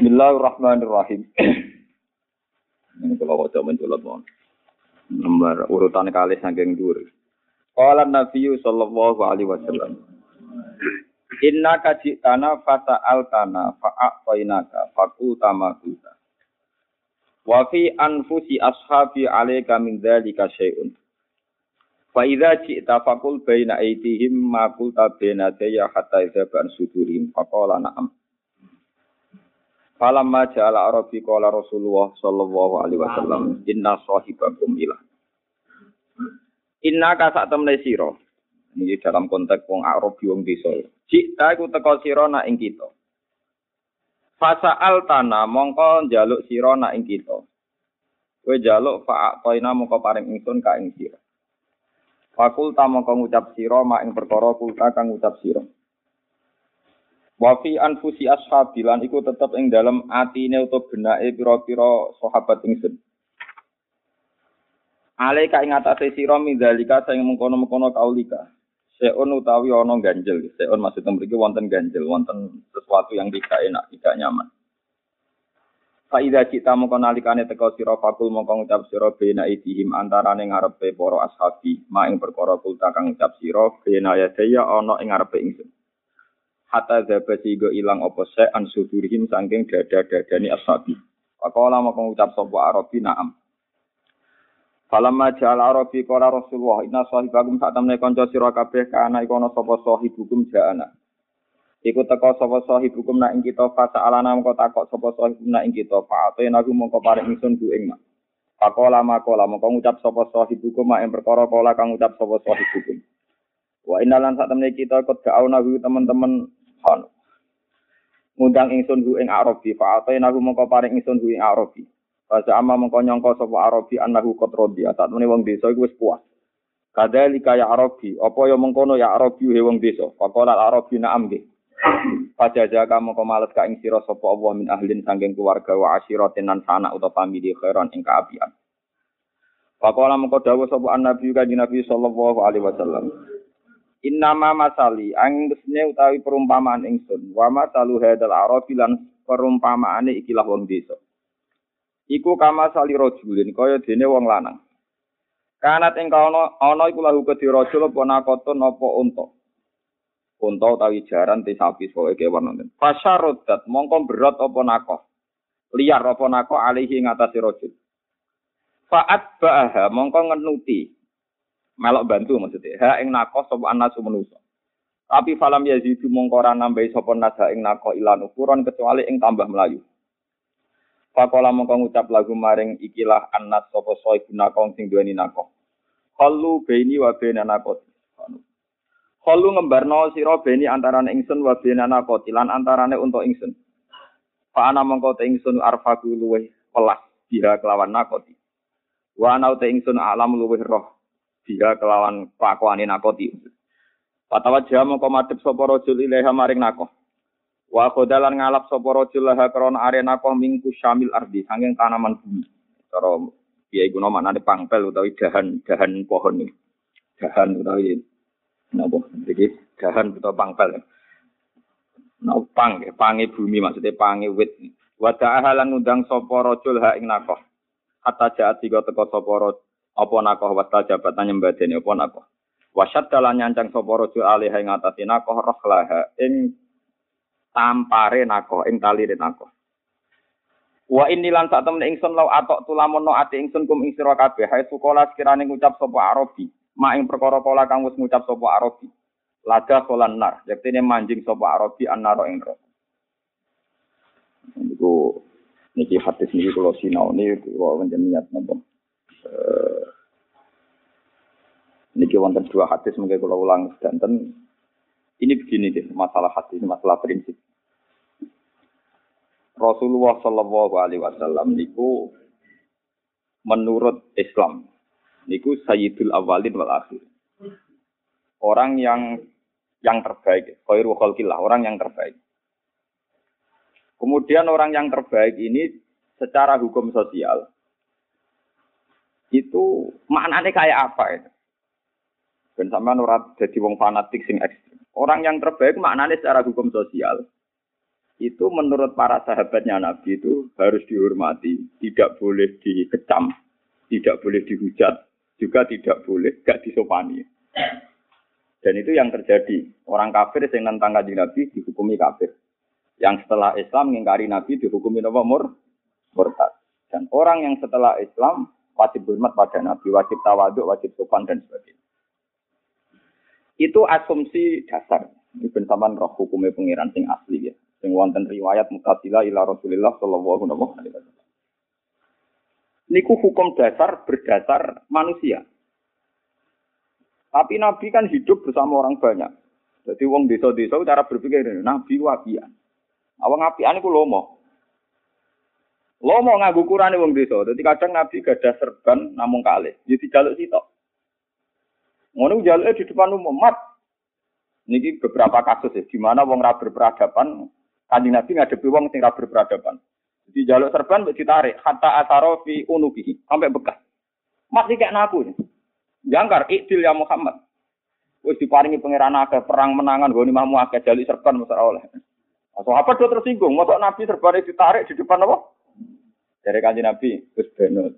Bismillahirrahmanirrahim. Ini kalau wajah mencolot mohon. Nomor urutan kali saking dhuwur. Qala Nabi sallallahu alaihi wasallam. Inna kajitana fasa'al tana fa'a'tainaka fakulta makulta. Wa fi anfusi ashabi alaika min dzalika syai'un. Fa idza ji'ta faqul baina aydihim ma qulta baina daya hatta idza ban sudurihim faqala na'am. Falamma ja'ala arabi qala Rasulullah sallallahu alaihi wasallam inna sahibakum ilah. Inna ka sak temne sira. Ini dalam konteks wong Arabi wong desa. Jika iku teka sira nak ing kita. Fasa'al tana mongko njaluk sira nak ing kita. Kowe njaluk fa'atoina mongko paring ingsun ka ing sira. Fakulta mongko ngucap sira mak ing perkara kulta kang ngucap sira. Wa fi anfusi ashabi lan iku tetep ing dalem atine utawa benake pira-pira sahabat ingsun. Alaika ing atase sira mindalika sing mengkono-mengkono kaulika. Seon utawi ana ganjel. Seon maksudnya mriki wonten ganjel, wonten sesuatu yang tidak enak, tidak nyaman. Faida kita mongko nalikane teka sira fakul mongko ngucap sira bena idihim antarane ngarepe para ashabi, ma ing perkara kulta kang ngucap sira bena ya daya ana ing ngarepe ingsun. Hatta zaba sigo ilang apa se an sudurihim saking dada-dadani ashabi. Faqala maka ngucap sapa Arabi na'am. Falamma ja'al Arabi qala Rasulullah inna sahibakum sak temne kanca sira kabeh kana iku ana sahibukum ja'ana. Iku teka sapa sahibukum nak ing kita fasa alana mengko takok sapa sahibukum nak ing kita fa'ate nagu mengko paring ingsun ku ing mak. Pakola makola mengko ngucap sapa sahibukum mak ing perkara kala kang ngucap sapa sahibukum. Wa innalan sak temne kita kod ga'auna teman-teman subhanahu. Ngundang ingsun hu ing Arabi, fa atayna hu mongko paring ingsun hu ing Arabi. Bahasa amma mongko nyangka sapa Arabi annahu qad rodi, saat meneh wong desa iku wis puas. Kadzalika ya Arabi, apa ya mengkono ya Arabi he wong desa. Faqala Arabi na'am nggih. Pajaja kamu kau males ka ing sira sapa Allah min ahlin sanging keluarga wa asyiratin nan sanak utawa famili khairan ing kaapian. Faqala mengko dawuh sapa an-nabi kanjeng Nabi sallallahu alaihi wasallam. Innama masali anggesne utawi perumpamaan ingsun wa masalu hadal arabi lan perumpamaane ikilah wong desa. Iku kama sali rajulin kaya dene wong lanang. Kanat ing kono ana iku lahu kedhi rajul apa nakotun apa unta. Unta utawi jaran te sapi pokoke kewan nonton. Fasyarodat mongko berat apa nakoh. Liar apa nakoh alihi ngatasi rajul. Fa'at ba'aha mongko ngenuti melok bantu maksudnya. Ha ing nakoh sapa anasu manusa. Tapi falam yazidu mongko ora nambahi sapa nasa ing nakoh ilan ukuran kecuali ing tambah melayu. Pakola mongko ngucap lagu maring ikilah anas sapa soy nakoh sing duweni nakoh. Kalu beni wa bena nakot. Kalu ngembarno sira beni antarane ingsun wa bena nakot lan antarane untuk ingsun. Fa ana mongko te ingsun arfaku luweh pelas biha kelawan nakoti. Wa ana te ingsun alam luweh roh dia kelawan kelakuane nakoti. Patawa jamu komadep sapa rajul ilaha maring nakoh. Wa khodalan ngalap sapa rajul laha krana are mingku syamil ardi sanging tanaman bumi. Cara piye iku namane pangpel utawi dahan-dahan pohon iki. Dahan utawi napa iki dahan utawa pangpel. Nah, pang, pange bumi maksudnya pange wit. Wada ahalan ngundang sapa rajul ha ing nakoh. Hatta jaat tiga teko sapa apa nakoh wasta jabatan nyembadani apa nakoh? Wasyad dalan nyancang sapa raja alih ing atase nakoh rohlaha ing tampare nakoh ing talire nakoh. Wa inni lan sak temen ingsun law atok tulamono ati ingsun kum ing sira kabeh. Hae sukola sekirane ngucap sapa arabi mak ing perkara kala kang wis ngucap sapa arabi. Lada kolan nar yektene manjing sapa arabi annaro ing neraka. Niku niki hadis niki kula sinau niki kula niat napa Eh, niki wonten dua hadis mungkin kalau ulang sedanten. Ini begini deh masalah hadis masalah prinsip. Rasulullah Shallallahu Alaihi Wasallam niku menurut Islam niku Sayyidul Awalin wal Akhir. Orang yang yang terbaik khairu khalqillah orang yang terbaik. Kemudian orang yang terbaik ini secara hukum sosial itu maknanya kayak apa itu? Dan sama nurat jadi wong fanatik sing ekstrim. Orang yang terbaik maknanya secara hukum sosial itu menurut para sahabatnya Nabi itu harus dihormati, tidak boleh dikecam, tidak boleh dihujat, juga tidak boleh gak disopani. Dan itu yang terjadi. Orang kafir yang nentang kanjeng Nabi dihukumi kafir. Yang setelah Islam mengingkari Nabi dihukumi? Mur, murtad. Dan orang yang setelah Islam wajib hormat pada Nabi, wajib tawaduk, wajib sopan dan sebagainya. Itu asumsi dasar. Ini bensaman roh hukumnya pengiran sing asli ya. Sing wonten riwayat mutatila ila Rasulillah sallallahu alaihi wasallam. Niku hukum dasar berdasar manusia. Tapi Nabi kan hidup bersama orang banyak. Jadi wong desa-desa cara berpikir Nabi wapian. Awang apian iku lomo. Lomo nganggo kurane wong desa. Jadi kadang Nabi gada serban namung kalih. Jadi jaluk sitok. Ngono jaluke di depan umum mat. Niki beberapa kasus ya, di mana wong ra berperadaban, kanjeng Nabi ngadepi wong sing ra berperadaban. Jadi jaluk serban ditarik, hatta ataro fi sampai bekas. Masih kayak naku. Jangkar, ikdil ya Muhammad. Wis diparingi pangeran akeh perang menangan gue mahmu akeh jaluk serban mesti oleh. Apa tuh tersinggung? Masa Nabi serban ditarik di depan apa? Dari kanjeng Nabi, terus benar.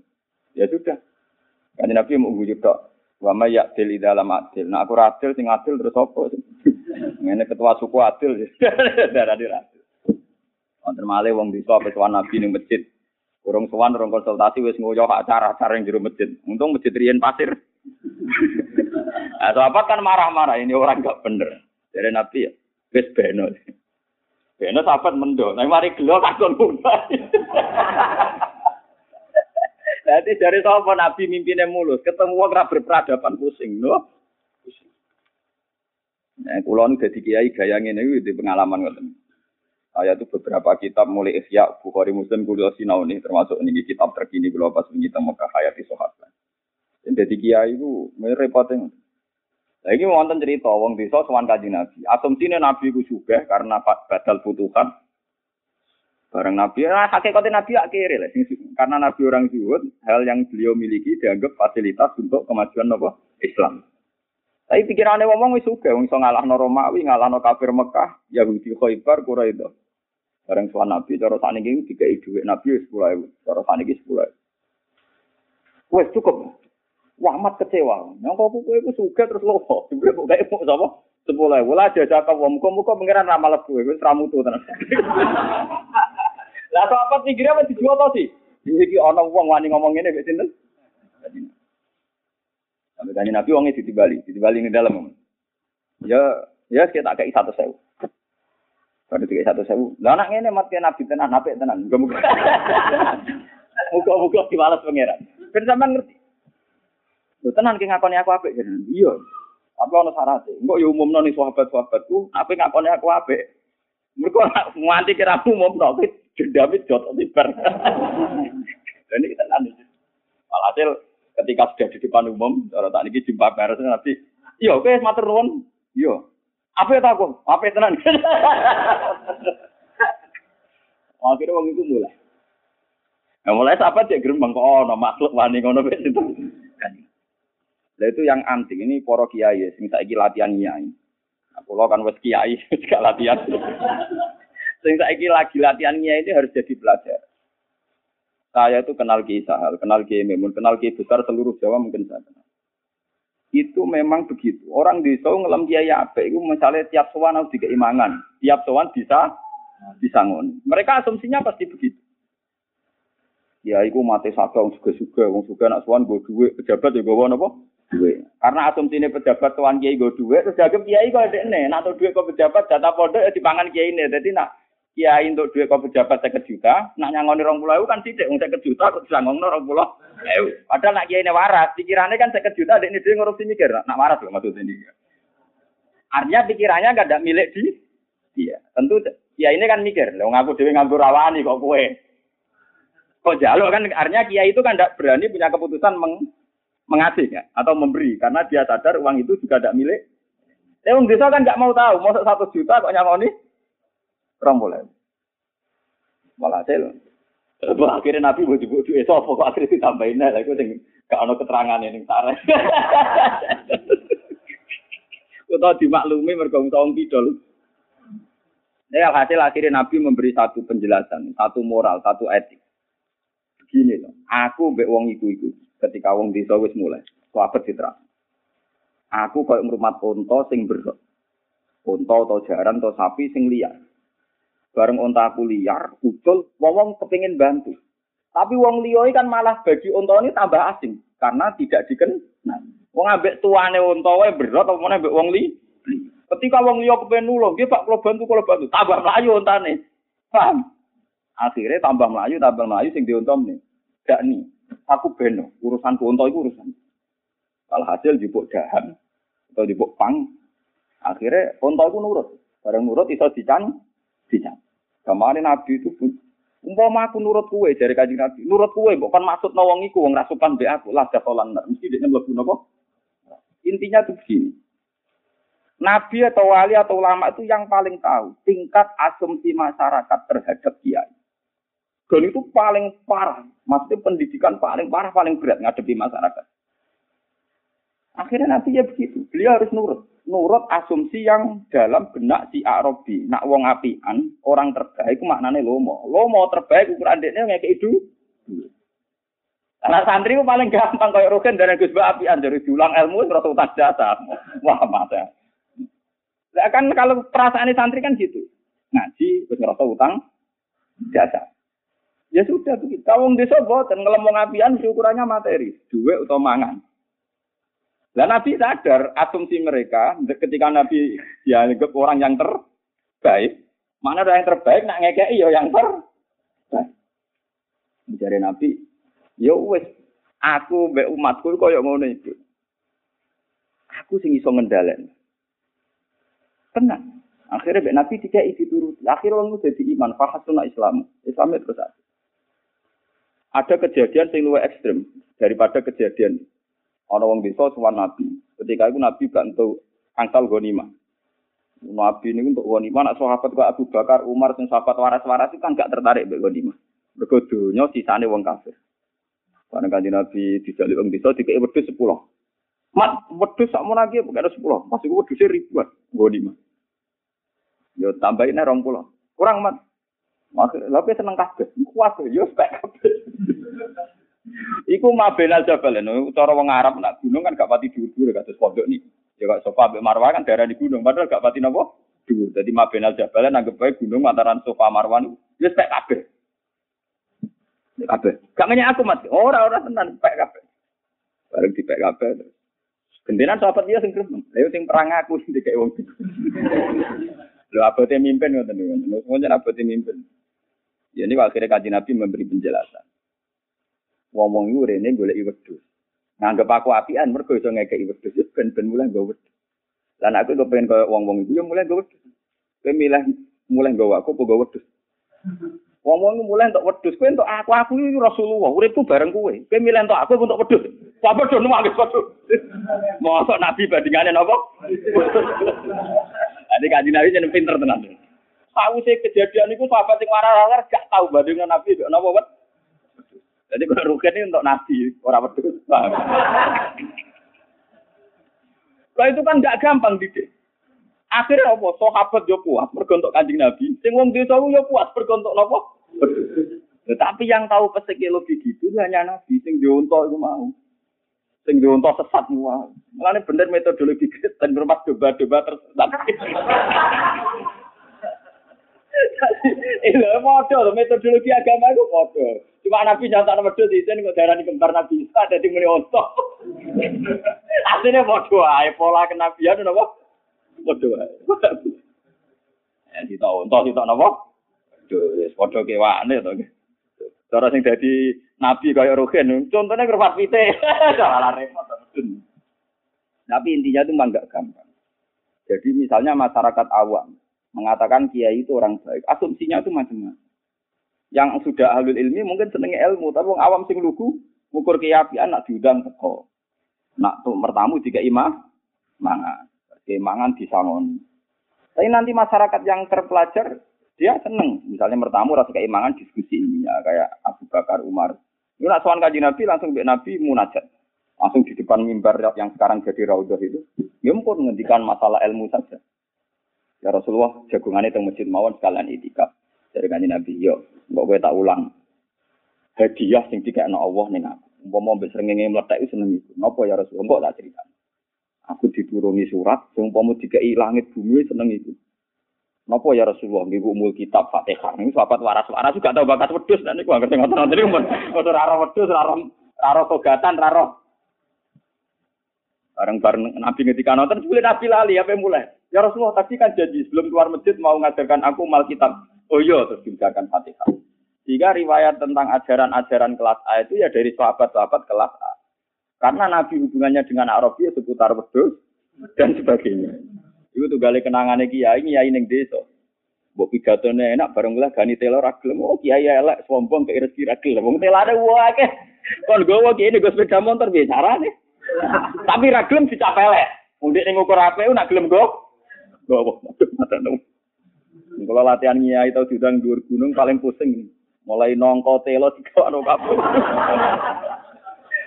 Ya sudah. Kanjeng Nabi mau wujud tok. Wa may ya'dil dalam adil. Nah aku adil sing adil terus apa? Ngene ketua suku adil. Darah di adil. Wonten malih wong desa ketua Nabi ning masjid. Kurang sowan urung konsultasi wis ngoyo acara-acara yang jero masjid. Untung masjid riyen pasir. Nah, sahabat kan marah-marah ini orang gak bener. Dari Nabi ya, wis beno. Beno sahabat mendo. Nah, mari gelo takon muda. Jadi dari sahabat Nabi mimpinnya mulus, ketemu orang berperadaban pusing. Pusing. Nah, kulon jadi kiai gaya ini di pengalaman ngoten. Saya itu beberapa kitab mulai Ihya, Bukhari Muslim, Kuliah Sinau ini termasuk ini kitab terkini kalau pas kita Mekah Hayati Sahabat. Jadi kiai itu repotnya. Lagi mau nonton cerita, wong desa sowan kaji Nabi. Asumsinya Nabi itu juga karena badal butuhan. Bareng Nabi, nah hakikatnya Nabi akhirnya lah. Karena Nabi orang zuhud, hal yang beliau miliki dianggap fasilitas untuk kemajuan apa? Islam. Tapi pikirannya ngomong wis suka, wong iso ngalahno Romawi, ngalahno kafir Mekah, Yahudi Khaibar, Quraisy. Bareng sowan Nabi, cara sakniki dikai dhuwit Nabi wis 10.000, cara sakniki 10.000. Wes cukup. Wah, amat kecewa. Yang kau buku itu suka terus lopo. Sebenarnya buka itu sama. Sepuluh ewu lah aja cakap wong muka muka pengiran ramal lebu itu ramu tuh tenan. Lah apa apa kira apa dijual tau sih? Iki ana wong wani ngomong ngene mek sinten? Sampai tanya Nabi wongnya ditibali, ditibali di dalam. Ya, ya kita kayak satu sewu. Kalau tiga satu sewu, lah anak ini mati Nabi tenan, nabi tenan, muka-muka. Muka-muka dibalas pangeran. Ben sampean ngerti. Lho tenan ki ngakoni aku apik jenengan. Iya. Tapi ana syaratnya. Engko ya umumno ning sahabat-sahabatku, apik ngakoni aku apik. Mergo nganti kira umumno ki dendame jot tibar. Dan ini tenan iki. Walhasil ketika sudah di depan umum, cara tak niki jumpa pers nanti, iya oke matur nuwun. Iya. Apa ya aku? Apa tenan? Akhirnya wong itu mulai. Nah, mulai sahabat ya gerembang kok ono makhluk wani ngono wis itu. Nah itu yang antik ini poro kiai sing saiki latihan kiai. Nah, kalau kan wes kiai juga latihan. sing saiki lagi latihan kiai ini harus jadi pelajar. Saya itu kenal Kiai Sahal, kenal Kiai Memun, kenal Kiai besar seluruh Jawa mungkin saya kenal. Itu memang begitu. Orang di Solo ngelam Kiai apa? Itu misalnya tiap sowan harus dikeimangan. Tiap sowan bisa disangon. Mereka asumsinya pasti begitu. Ya, iku mati saka wong suga-suga, wong suga nak sowan go duit, pejabat ya gowo napa? Duit. Karena asumsine pejabat tuan kiai go duit, terus kiai kok ndekne, nak duit kok pejabat jatah pondok ya dipangan kiai ini. Jadi nak kiai untuk duit kok pejabat saya juta, nak nyangoni rong pulau kan tidak, saya juta kok disangongno rong pulau. Padahal nak kiai ini waras, pikirannya kan saya juta, ini dia ngurusi mikir, nak waras loh maksudnya ini. Artinya pikirannya gak ada milik di dia. Tentu kiai ini kan mikir, lo ngaku dewi nganggur rawani kok kue. Kok jaluk kan artinya kiai itu kan tidak berani punya keputusan meng, mengasih ya, atau memberi karena dia sadar uang itu juga tidak milik. Eh, wong desa kan nggak mau tahu, mau satu juta kok nyangoni orang boleh. Walhasil, akhirnya Nabi mau dibuat duit, so kok akhirnya ditambahin lah, aku sing gak ada keterangan sareh. Kau tahu dimaklumi mereka ngomong pidol. Ini hasil akhirnya Nabi memberi satu penjelasan, satu moral, satu etik. Begini loh, aku mbek wong iku iku ketika wong desa wis mulai, sahabat citra. Aku koyo ngrumat unta sing berok. Unta atau jaran atau sapi sing liar. Bareng unta aku liar, ucul, wong kepingin bantu. Tapi wong liya kan malah bagi unta ini tambah asing karena tidak dikenal. Wong ambek tuane unta wae berat apa ambek wong li. Ketika wong liya kepen nulung, nggih Pak kula bantu kula bantu, tambah mlayu ontane. Paham? Akhirnya tambah melayu, tambah melayu sing diuntom nih. Gak nih, aku beno, urusan unta itu urusan. Kalau hasil jupuk dahan atau jupuk pang, akhirnya unta itu nurut. Barang nurut iso dican, dican. Kemarin Nabi itu umpama aku nurut kue dari kajian Nabi, nurut kue bukan maksud nawang iku wong rasukan be aku lah jatolan mesti dia mlebu napa? Intinya tuh begini. Nabi atau wali atau ulama itu yang paling tahu tingkat asumsi masyarakat terhadap kiai. Dan itu paling parah. Maksudnya pendidikan paling parah, paling berat ngadepi masyarakat. Akhirnya nanti ya begitu. Beliau harus nurut. Nurut asumsi yang dalam benak si Arabi. Nak wong apian, orang terbaik maknanya lomo. Lomo terbaik ukuran deknya kayak itu. Karena santri itu paling gampang kayak rogen dari Gus apian dari diulang ilmu terus utang jasa. Wah masa. Nah, kan kalau perasaan santri kan gitu. Ngaji, terus utang, jasa. Ya sudah begitu. Kalau desa boten ngelemong apian ukurannya materi, duit atau mangan. Lah Nabi sadar asumsi mereka ketika Nabi ya orang yang terbaik, mana ada yang terbaik nak ngekei ya yang terbaik. Mencari Nabi, ya wes aku be umatku koyo ngono itu. Aku sing iso ngendalen. Tenang. Akhirnya Mbak Nabi tidak isi turut. Akhirnya orang jadi iman. Fahasuna Islam. Islam itu terus kejadian yang lebih ekstrim daripada kejadian orang orang bisa suwan Nabi. Ketika itu Nabi bantu angsal ghanimah. Nabi ini untuk ghanimah, nak sahabat kok Abu Bakar, Umar, dan sahabat waras-waras itu kan gak tertarik dengan ghanimah. Berkodonya sisanya wong kafir. Karena kan Nabi dijalik wong bisa, dikei wedus sepuluh. Mat, wedus sama lagi bukan ada sepuluh. Masih gue wedusnya ribuan. Lima. Yo tambahin rong pulau. Kurang mat. Maksud, tapi seneng kabeh. Kuat yo spek kabeh. Iku mabenal jabal no. Cara wong Arab nak gunung kan gak pati dhuwur-dhuwur kados pondok nih. Ya kok sofa mbek Marwah kan daerah di gunung, padahal gak pati napa? Dhuwur. Dadi mabenal jabal anggap bae gunung antaran sofa Marwan yo spek kabeh. Kabeh. Gak aku mati. Ora ora tenan spek kabeh. Bareng dipek kabeh. Gentenan sahabat dia sing gremeng. Lha sing perang aku sing dikek wong. Lho abote mimpin ngoten niku. Ngoten abote mimpin. Ya ini akhirnya kaji Nabi memberi penjelasan. Ngomong itu rene golek wedhus. Nganggep aku apian mergo iso ngekeki wedhus ya ben-ben mulai nggo wedhus. Lan aku kepengen koyo wong-wong itu ya mulai nggo wedhus. Kowe milih mulai nggo aku apa nggo wedhus. Wong-wong mulai untuk wedhus, kowe untuk aku, aku iki Rasulullah, uripku bareng kowe. Kowe milih untuk aku untuk wedhus. Apa do nuwangis wedhus. Mosok Nabi bandingane napa? Jadi kanji Nabi jeneng pinter tenan. Sih kejadian itu sahabat sing marah-marah gak tahu bandingnya Nabi itu napa wet. Jadi kalau rugen ini untuk Nabi, orang wedhus. Lah itu kan gak gampang didik. Akhirnya apa? Sahabat yo puas mergo untuk Kanjeng Nabi. Sing wong desa yo puas mergo untuk napa? Tetapi yang tahu psikologi gitu hanya Nabi sing diuntok itu mau. Sing diuntok sesat mau. Mulane bener metodologi Kristen bermat doba-doba tersesat. Iya, model metodologi agama itu model. Cuma Nabi nyata nama wedhus di sini kok darani kembar Nabi Isa ada di muni ontok. Aslinya model ae pola kenabian napa? Padha wae. Ya ditok unta ditok napa? Wis padha kewane to. Cara sing dadi nabi kaya rogen, contohnya kerfat pite. Salah repot Tapi intinya itu memang gak gampang. Jadi misalnya masyarakat awam mengatakan kiai itu orang baik, asumsinya itu macam-macam. Yang sudah ahli ilmi mungkin senengnya ilmu, tapi orang awam sing lugu ngukur keyakinan nak diundang teko. Nak tuh mertamu jika imah mangan kemangan disangon. Tapi nanti masyarakat yang terpelajar dia seneng, misalnya mertamu rasa keimangan diskusi ini ya kayak Abu Bakar Umar. Ini nak soal kaji Nabi langsung be Nabi munajat, langsung di depan mimbar yang sekarang jadi raudhah itu, ya pun menghentikan masalah ilmu saja. Ya Rasulullah jagungannya teng masjid mawon sekalian itikaf. Dari kanjeng Nabi, yo, mbok kowe tak ulang. Hadiah sing dikekno Allah ning aku. Umpama mbek srengenge mlethek iku seneng iku. Napa ya Rasulullah? Mbok tak cerita. Aku diturungi surat sing umpama dikeki langit bumi seneng iku. Napa ya Rasulullah nggih umul kitab Fatihah. Ini sahabat waras-waras juga tahu bakat wedhus dan niku ngerti ngoten-ngoten niku mun ora ora wedhus, ora ora togatan, ora Bareng-bareng Nabi ngetika nonton, sebelum Nabi lali, apa yang mulai? Ya Rasulullah, tadi kan janji sebelum keluar masjid mau ngajarkan aku mal kitab. Oh iya, terus dibacakan Fatihah. Jika riwayat tentang ajaran-ajaran kelas A itu ya dari sahabat-sahabat kelas A. Karena Nabi hubungannya dengan Arabi ya seputar wedus dan sebagainya. Itu tuh gali kenangannya kiai, kiai neng desa. Mbok pidatone enak bareng lah gani telo ra Oh kiai elek sombong ke rezeki ra gelem. Wong telane wae. Kon gowo kiai nego sepeda motor bicara nih. Tapi ra gelem dicapelek. Mundik ning ukur apik nak gelem go. Gowo. Kalau latihan kiai tau diundang dhuwur gunung paling pusing. Mulai nongko telo dikawano kabeh.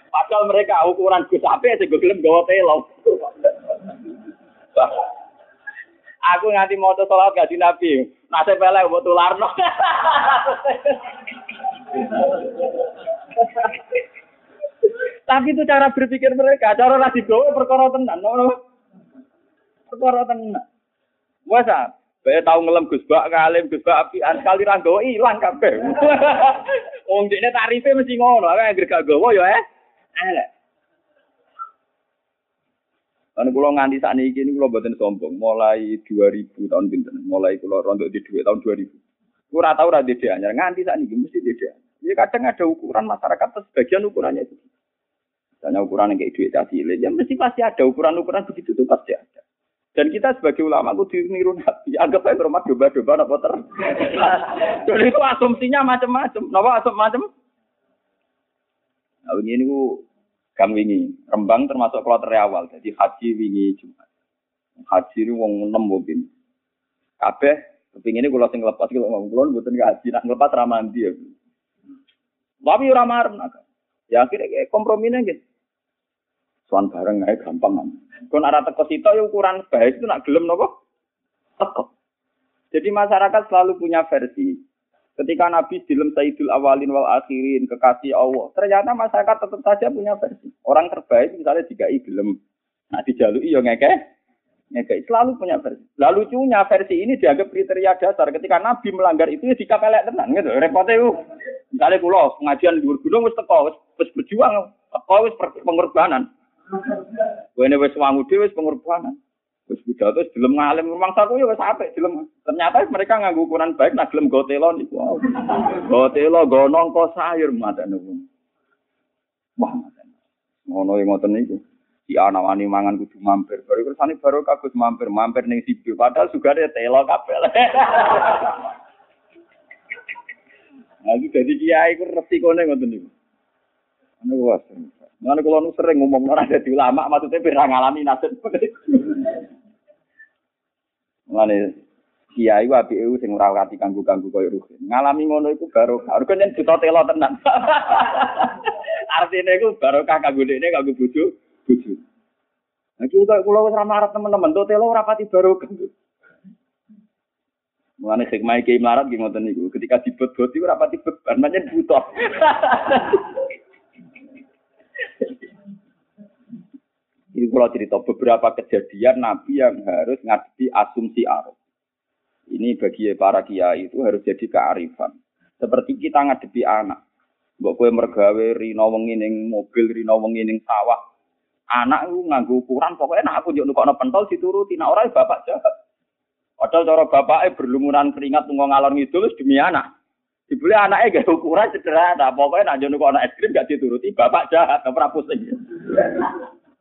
Padahal mereka ukuran Gus Ape sing gelem gawa telo. Aku nganti mau sholat gak di Nabi. Nasib pelek buat tularno. Tapi itu cara berpikir mereka, cara lagi gawe perkara tenan, Perkara tenan. Wasa, Bae tau ngelem Gus Bak ngalim Gus Bak apian kali ra nggawa ilang kabeh. Wong dekne tarife mesti ngono, ae gak gawa ya eh. Elek. Kula nganti saat ini ini kula boten sombong. Mulai 2000 tahun pinten. Mulai kula rontok di duit tahun 2000. Kura tahu ora dede anyar. Nganti saat ini mesti dede. Ya kadang ada ukuran masyarakat sebagian ukurannya itu. Misalnya ukuran yang kayak duit cilik, ya mesti pasti ada ukuran-ukuran begitu itu pasti ada. Dan kita sebagai ulama aku diniru nabi, anggap aja rumah domba-domba apa ter. Jadi itu asumsinya macam-macam. Napa asum macam? Nah, ini ku Kang wingi, Rembang termasuk kloter awal. Jadi haji wingi Jumat. Haji ini wong enam mungkin. Kabeh kepingin ini kalau sing lepas kalau ngomong kulon buatan haji nak lepas ramandi ya. Tapi ora marem Ya akhirnya kompromi gitu. Suan bareng aja gampang kan. Kon arah teko sito ya ukuran baik itu nak gelem nopo? Teko. Jadi masyarakat selalu punya versi. Ketika Nabi dilem Sayyidul Awalin wal Akhirin, kekasih Allah. Ternyata masyarakat tetap saja punya versi. Orang terbaik misalnya jika gelem. Nah dijalui ya ngeke. Ngeke. Selalu punya versi. Lalu lucunya versi ini dianggap kriteria dasar. Ketika Nabi melanggar itu ya dikapelek tenan. Gitu. Repotnya itu. Misalnya kulo pengajian di gunung wis teko, wis berjuang, teko wis pengorbanan. Wene wis wangu dhewe wis pengorbanan. Wis pidato wis ngalim rumang saku ya wis apik gelem. Ternyata mereka nganggo ukuran baik nak gelem gotelo niku. Gotelo go nongko sayur matane wong. Wah, ngono yang ngoten niku. Si anak wani mangan kudu mampir. Baru kersane baru kagus mampir, mampir ning sibu. Padahal ada telo kabel. Nah, jadi kiai ku resikone ngoten niku. Anu was. Mana kalau nu sering ngomong orang jadi ulama, maksudnya biar ngalami nasib. Mana kiai wa bi sing ora kati kanggo-kanggo koyo ruhin. Ngalami ngono iku baru baru kan buta telo tenan. Artinya iku barokah kanggo dekne kanggo bojo, bojo. Nah, kita kalau wis ramah teman-teman, tuh telo ora pati barokah. Mulane hikmah iki melarat nggih ngoten niku. Ketika dibot-bot iku ora pati beban, pancen butuh. Ini kalau cerita beberapa kejadian Nabi yang harus ngadepi asumsi arus. Ini bagi para kiai itu harus jadi kearifan. Seperti kita ngadepi anak. Mbok kowe mergawe rino wengi ning mobil, rino wengi ning sawah. Anak itu nganggo ukuran pokoknya nak aku njuk nukokno pentol dituruti, nak ora ya bapak jahat. Padahal cara bapaknya berlumuran keringat tunggu ngalor ngidul demi anak. Dibeli anaknya gak ukuran sederhana, pokoknya nak njuk nukokno es krim gak dituruti, bapak jahat, ora pusing.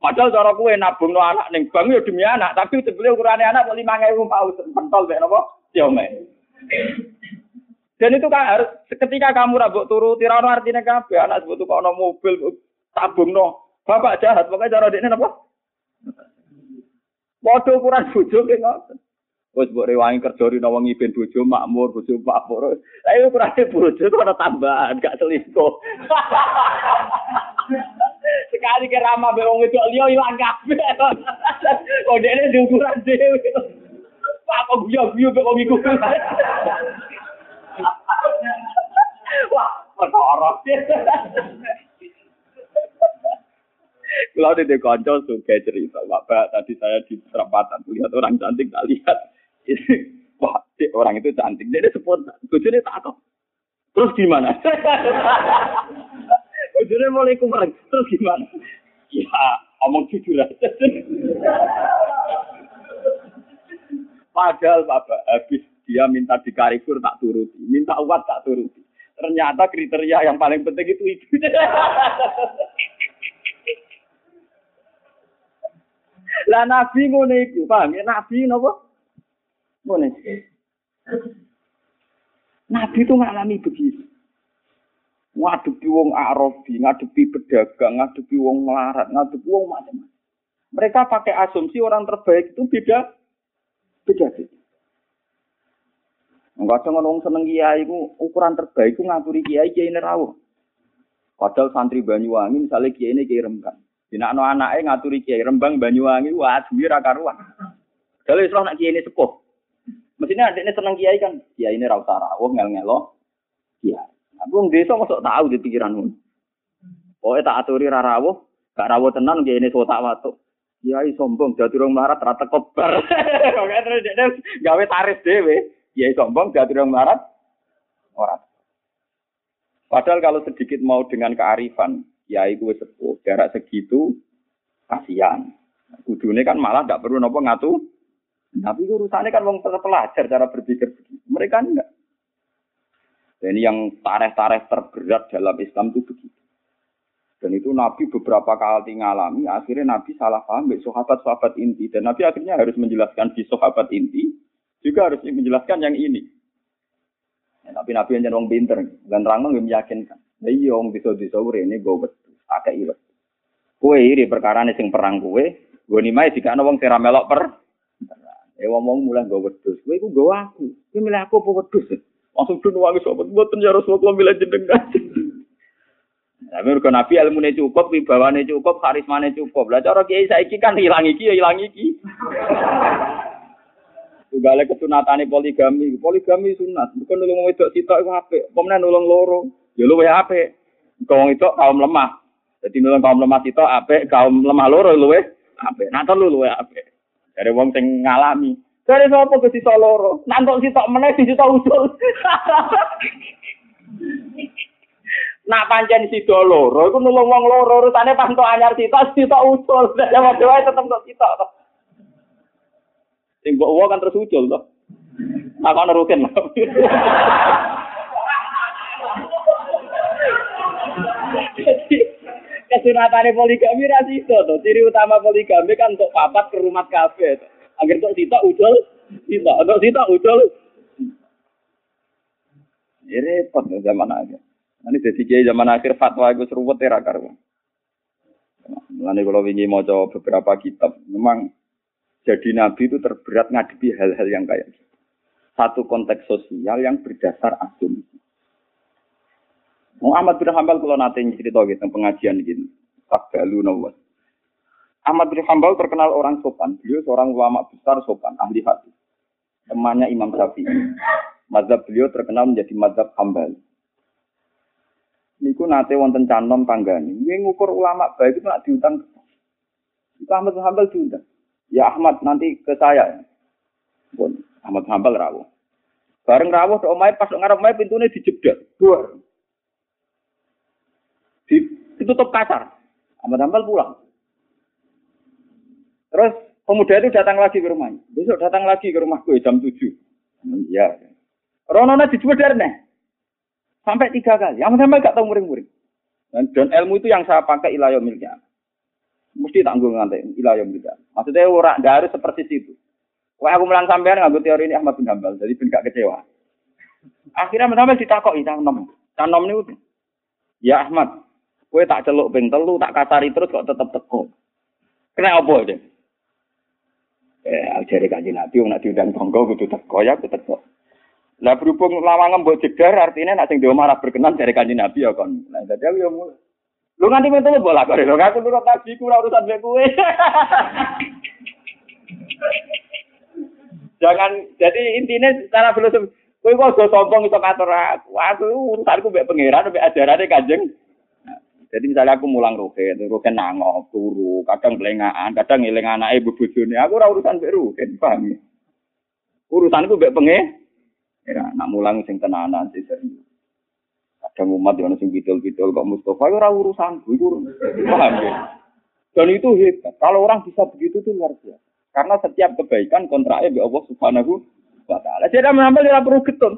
Padahal cara kue nabung no anak ning bank ya demi anak, tapi sebelum ukurannya anak lima ribu paus pentol deh nopo siome. Dan itu kan harus ketika kamu rabuk turu tirano artinya kabe anak sebut kok no mobil tabung no bapak jahat pokoknya cara dia nopo. Waduh ukuran bujuk kayak. Wes mbok rewangi kerja rino wengi ben bojo makmur, bojo makmur. Lah iku ukurane bojo ana tambahan, gak selingkuh. Sekali ke ramah be wong wedok liya ilang kabeh. Oh dene diukuran dhewe. Apa guyu-guyu kok wong iku. Wah, perkara. Kalau di konco suka cerita, Bapak tadi saya di perempatan lihat orang cantik, tak lihat. Wah, orang itu cantik, dia spontan. Bujurnya takut. Terus gimana? Bujurnya mulai kemarin, terus gimana? Ya, omong jujur aja. Padahal Bapak habis dia minta di karikur tak turuti, minta uat tak turuti. Ternyata kriteria yang paling penting itu itu. Lah nabi ngono iku, paham ya? Nabi napa? Nabi itu ngalami begitu. Ngadepi wong Arabi, ngadepi pedagang, ngadepi wong melarat, ngadepi wong macam-macam. Mereka pakai asumsi orang terbaik itu beda beda sih. Enggak ada ngomong seneng kiai itu ukuran terbaik itu ngaturi kiai kiai nerawuh. Padahal santri Banyuwangi misalnya kiai ini kiai rembang. Dina no anaknya ngaturi kiai rembang Banyuwangi, wah duwi ra karuan. Kalau Islam nak kiai ini sepuh. Mestinya adiknya seneng kiai kan, kiai ini rauta rawuh ngel-ngelo. Kiai. Aku wong desa masuk tahu di pikiranmu. Oh, tak aturi ra rawuh, gak rawuh tenan kiai ini sotak watuk. Kiai sombong jadi orang marat rata kobar. Oke terus dia gawe tarif dewe. Kiai sombong jadi orang marat orang. Padahal kalau sedikit mau dengan kearifan, kiai gue sepuh, jarak segitu kasihan. Kudune kan malah tidak perlu nopo ngatu. Tapi urusannya kan wong pelajar cara berpikir Mereka enggak. Dan ini yang tareh-tareh terberat dalam Islam itu begitu. Dan itu Nabi beberapa kali ngalami, akhirnya Nabi salah paham dari sahabat-sahabat inti. Dan Nabi akhirnya harus menjelaskan di sahabat inti, juga harus menjelaskan yang ini. Ya, tapi Nabi yang orang pinter, dan terang yang meyakinkan. Nah iya, orang bisa-bisa ini gue betul, agak iwet. Kue iri perkara ini sing perang kue, gue nimai jika ada orang sira melok per. Eh ngomong mulai gue wedus, gue itu gue aku, gue milih aku apa wedus? Langsung dun wangi sobat, gue ya Rasulullah milih jenengan. Tapi mergo Nabi ilmune cukup, wibawane cukup, karismane cukup. Lah cara kiai saiki kan hilang iki ya ilang iki. Tugale kesunatane poligami. Poligami sunat. Bukan nulung wedok sitok iku apik. Pemenang nulung loro. Ya luwe apik. Wong itu kaum lemah. Jadi nulung kaum lemah sitok apik, kaum lemah loro luwe apik. Nah telu luwe apik. Dari wong sing ngalami. Dari sapa ke sitok loro? Nantok sitok meneh sitok usul. Nak pancen sida loro iku nulung wong loro urusane pas entuk anyar sitok sitok usul. Padha wae tetep kok sitok to. Sing mbok kan terus usul to. Aku ana rukin. Kesunatane poligami ra sida to. Ciri utama poligami kan untuk papat ke rumah kafe. Agar untuk sitok usul, sitok. Untuk sitok usul. Ini repot zaman aja. Ini jadi kiai zaman akhir fatwa itu seruwet ya rakar. Mulane kalau ingin mau beberapa kitab, memang jadi nabi itu terberat ngadepi hal-hal yang kayak gitu. Satu konteks sosial yang berdasar asumsi. Muhammad bin Hambal kalau nanti cerita gitu pengajian gini, Takbalu nawas. Ahmad bin Hambal terkenal orang sopan. Beliau seorang ulama besar sopan, ahli hati. Temannya Imam Syafi'i. Mazhab beliau terkenal menjadi mazhab Hambal niku nate wonten canom tanggane. Nggih ngukur ulama baik itu nak diutang. Itu Ahmad Hambal diundang. Ya Ahmad nanti ke saya. Pun Ahmad Hambal rawuh. Bareng rawuh omahe pas ngarep omahe pintune dijeblok. Dua. Di, ditutup kasar. Ahmad Hambal pulang. Terus pemuda itu datang lagi ke rumahnya. Besok datang lagi ke rumahku jam 7. Iya. Ronona dijual dari Sampai tiga kali. Yang sampai gak tahu muring-muring. Dan, dan ilmu itu yang saya pakai ilayah miliknya. Mesti tanggung nanti ilayah miliknya. Maksudnya orang gak harus seperti itu. Wah aku melang sampean nganggo teori ini Ahmad bin Hambal, jadi ben gak kecewa. Akhirnya Ahmad Hambal ditakoki cang nom. Cang nom niku. Ya Ahmad, kowe tak celuk ping telu, tak kasari terus kok tetep teko. Kena apa deh? Eh, ajari kanji Nabi, nak diundang tonggo kudu teko ya, kudu teko. Lah berhubung lawangan mbok jedar artinya nak sing marah berkenan dari kanjeng Nabi ya kon. Nah dadi yo mulai. Lu nganti mentu bola kok lho aku nurut nabi ku ora urusan mek kowe. Jangan jadi intinya secara filosofi kowe kok aja sombong iso ngatur aku. Aku urusanku mbek pangeran mbek ajarane Kanjeng. Jadi misalnya aku mulang rugen, rugen nangok, turu, kadang belengaan, kadang ngiling anake bebojone. Aku ora urusan mbek rugen, paham ya? Urusanku mbek pengen. Ya, nak mulang sing tenanan serius. Kadang umat yang sing bidol-bidol kok Mustafa ya ora urusanku, iku paham ya? Dan itu hebat. Kalau orang bisa begitu itu luar biasa. Karena setiap kebaikan kontraknya di Allah Subhanahu wa taala. Jadi menambah tidak perlu getun.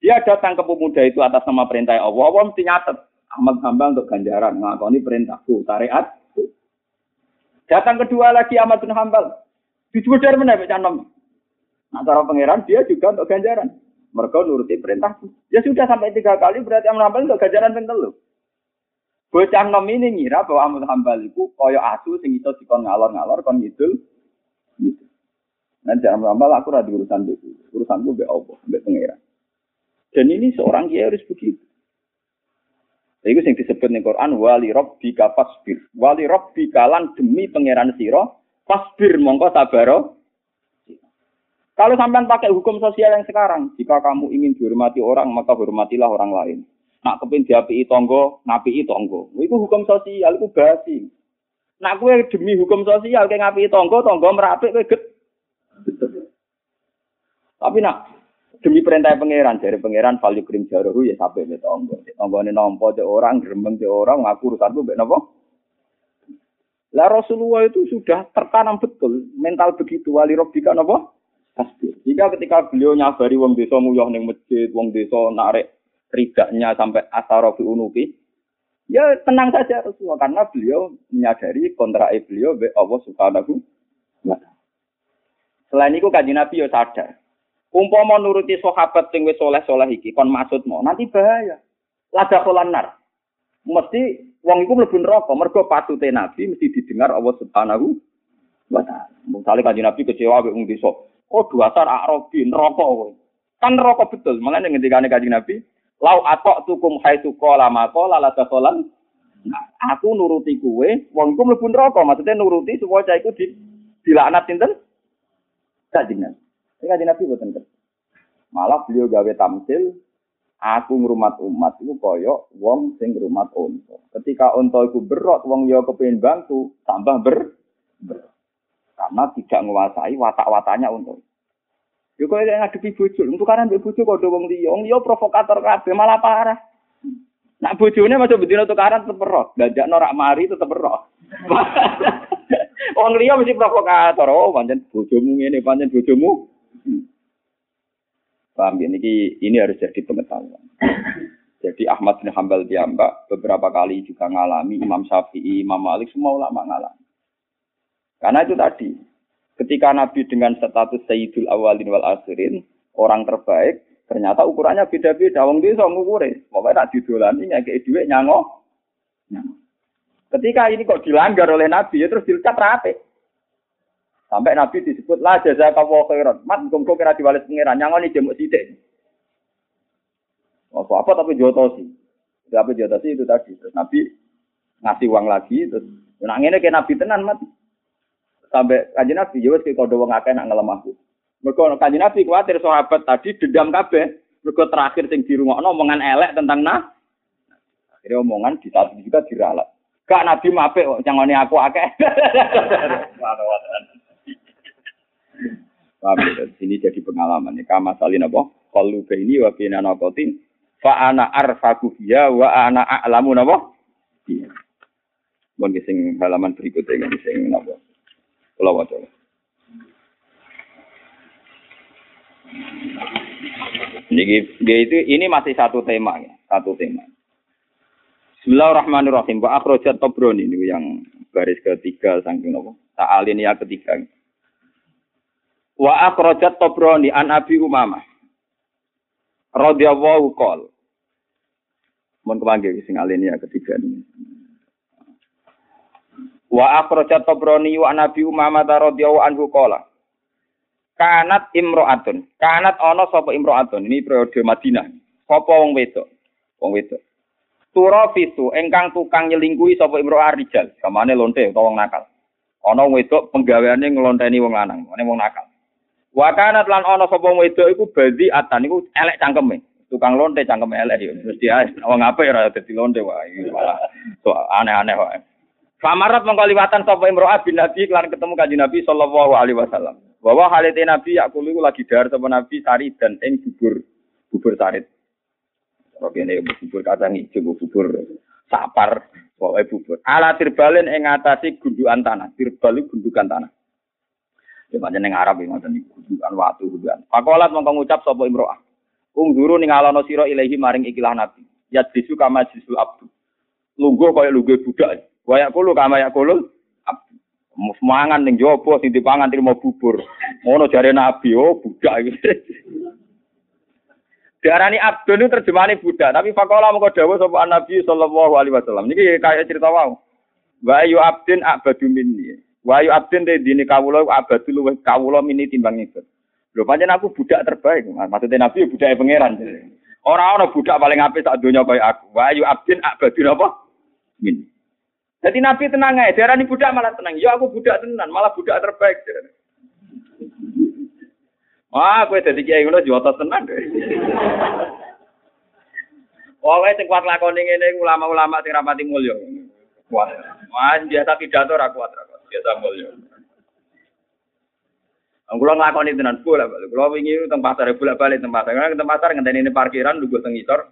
Dia datang ke pemuda itu atas nama perintah Allah. Allah mesti nyatet. Ahmad hamba untuk ganjaran. Ngakoni perintahku, syariat. Datang kedua lagi Ahmad bin Hambal. Dijubur dari mana Pak Canom? Nah, cara pangeran dia juga untuk ganjaran. Mereka nuruti perintahku. Ya sudah sampai tiga kali berarti Ahmad Hambal untuk ganjaran pentel Bocah nom ini ngira bahwa Ahmad Hambal itu koyo asu sing iso dikon ngalor-ngalor kon ngidul. Gitu. Nah, jangan lama aku rada urusan itu. Urusanku be Allah, be pangeran. Dan ini seorang kiai harus begitu. Itu yang disebut di Quran wali rabbika fasbir. Wali rabbika lan demi pangeran siro fasbir mongko sabaro. Kalau sampai pakai hukum sosial yang sekarang, jika kamu ingin dihormati orang, maka hormatilah orang lain. Nak kepin diapi tonggo, napi tonggo. Itu hukum sosial, itu basi. Nak kue demi hukum sosial, kayak ngapi tonggo, tonggo merapik, kue get. Tapi nak demi perintah pangeran dari pangeran value krim jaruh ya sampai be tonggo. Tonggo ini nompo de orang, gremeng de orang, ngaku urusan tuh nopo. Lah Rasulullah itu sudah tertanam betul mental begitu wali robbika nopo. Pasti. Jika ketika beliau nyabari wong desa muyoh ning masjid, wong desa narik ridaknya sampai asarofi unuki, ya tenang saja Rasulullah karena beliau menyadari kontrak beliau be Allah Subhanahu wa Selain itu kaji Nabi ya sadar. Umpama nuruti sahabat sing wis soleh-soleh iki kon maksud mau nanti bahaya. Lada kolanar. Mesti wong iku mlebu neraka mergo patute Nabi mesti didengar Allah Subhanahu wa taala. Misale kanjeng Nabi kecewa mek wong desa. Oh dasar Arabi neraka kowe. Kan neraka betul. Makanya ngendikane kanjeng Nabi, "Lau atok tukum haitsu qala qala la tasolan." Aku nuruti kuwe, wong iku mlebu neraka. Maksudnya nuruti supaya cah iku di dilaknat sinten? Kanjeng Nabi. Ini kanjeng Nabi boten Malah beliau gawe tamsil, aku ngrumat umat itu koyo wong sing ngrumat unta. Ketika unta iku berot, wong yo kepengin bantu, tambah ber, ber. Karena tidak menguasai watak-watanya unta. Yo koyo ngadepi bojo, untuk karena mbek bojo kok wong liya, wong liya provokator kabeh malah parah. Nak bojone masuk bedino tukaran tetep berot, dajak norak mari tetep berot. Wong liya mesti provokator, oh pancen bojomu ngene, pancen bojomu Paham ya? Ini, ini harus jadi pengetahuan. Jadi Ahmad bin Hambal diambak beberapa kali juga ngalami Imam Syafi'i, Imam Malik semua ulama ngalami. Karena itu tadi, ketika Nabi dengan status Sayyidul Awalin wal Akhirin, orang terbaik, ternyata ukurannya beda-beda. Wong desa ngukure, pokoknya nak didolani ngekek dhuwit nyango. Ketika ini kok dilanggar oleh Nabi, ya terus dilecat rapi. Sampai Nabi disebut lah jaza kawo khairan. Mat gongko kira diwalis pangeran nyangoni jemuk sidik. Oh, apa tapi joto sih. Tapi joto sih itu tadi. Terus Nabi ngasih uang lagi terus nak ngene ke Nabi tenan mat. Sampai kanjeng Nabi ya wis kok wong akeh nak ngelemahku. Mergo kanjeng Nabi kuwatir sahabat tadi dendam kabeh. Mergo terakhir sing dirungokno omongan elek tentang nah. Akhirnya omongan di juga diralat. Gak Nabi mape nyangoni aku akeh. Paham ya? Ini jadi pengalaman. Kama salin apa? Kalau ini wa bina nakotin. Fa ana arfaku ya wa ana a'lamu? Iya. Bon sing halaman berikutnya sing napa? Kula waca. Ini, dia itu ini masih satu tema ya, satu tema. Bismillahirrahmanirrahim. Wa akhrajat Tabrani ini yang baris ketiga saking napa? Ta'alin ya ketiga. Wa akhrajat Tabrani an Abi Umamah radhiyallahu qol. Mun kepanggil sing ya ketiga ini. Wa akhrajat Tabrani wa an Abi Umamah radhiyallahu anhu qala. Kanat imro'atun. Kanat ana sapa imro'atun. Ini periode Madinah. Sapa wong wedok? Wong wedok. Engkang tukang nyelingkuhi sapa imro'ah rijal. Kamane lonte utawa wong nakal. Ana wedok penggaweane nglonteni wong lanang, wong nakal. Wakanat lan ana sapa wedok iku badi atan iku elek cangkeme. Tukang lonte cangkeme elek yo. Terus dia wong apa ora dadi lonte wae. Malah so, aneh-aneh wae. Famarat mengkaliwatan sapa imro'ah bin Nabi lan ketemu kanjeng Nabi sallallahu alaihi wasallam. Bahwa halite Nabi yakulu iku lagi dahar sapa Nabi sari dan ing bubur bubur sarit. Oke ini bubur kacang hijau, bubur sapar, pokoknya bubur. Ala tirbalin ing ngatasi gundukan tanah. Tirbal gundukan tanah. Ya pancen ning Arab iki ngoten niku, gundukan watu gundukan. Pakolat mongko ngucap sapa imro'ah. Ungduru ning alono sira ilahi maring ikilah Nabi. Ya disu kama disu abdu. Lungguh kaya lungguh budak. Wayak kulo kama ya kulo. Mangan ning jopo sing dipangan trimo bubur. Ngono jare Nabi, oh budak iki. Diarani abdun itu terjemahane budak, tapi fakola mengko dawuh sapa Nabi sallallahu alaihi wasallam. Niki kayak cerita wau. Wa yu abdin abadu minni. Wa yu abdin de dini kawula abadu luwih kawula mini timbang itu. Lho pancen aku budak terbaik. Maksudnya Nabi ya pangeran. Ora ana budak paling apik sak donya kaya aku. Wa yu abdin abadu napa? Minni. Jadi Nabi tenang aja, diarani budak malah tenang. Ya aku budak tenan, malah budak terbaik. Wah, kowe dadi kiai ngono jotos tenan. Pokoke sing kuat lakoni ngene ulama-ulama sing rapati mulya. Kuat. Wah, biasa pidato ra kuat Biasa mulya. Kulo nglakoni tenan bola balik. Kulo wingi teng pasar bolak-balik teng pasar. Karena teng pasar ngenteni ini parkiran lugu teng ngisor.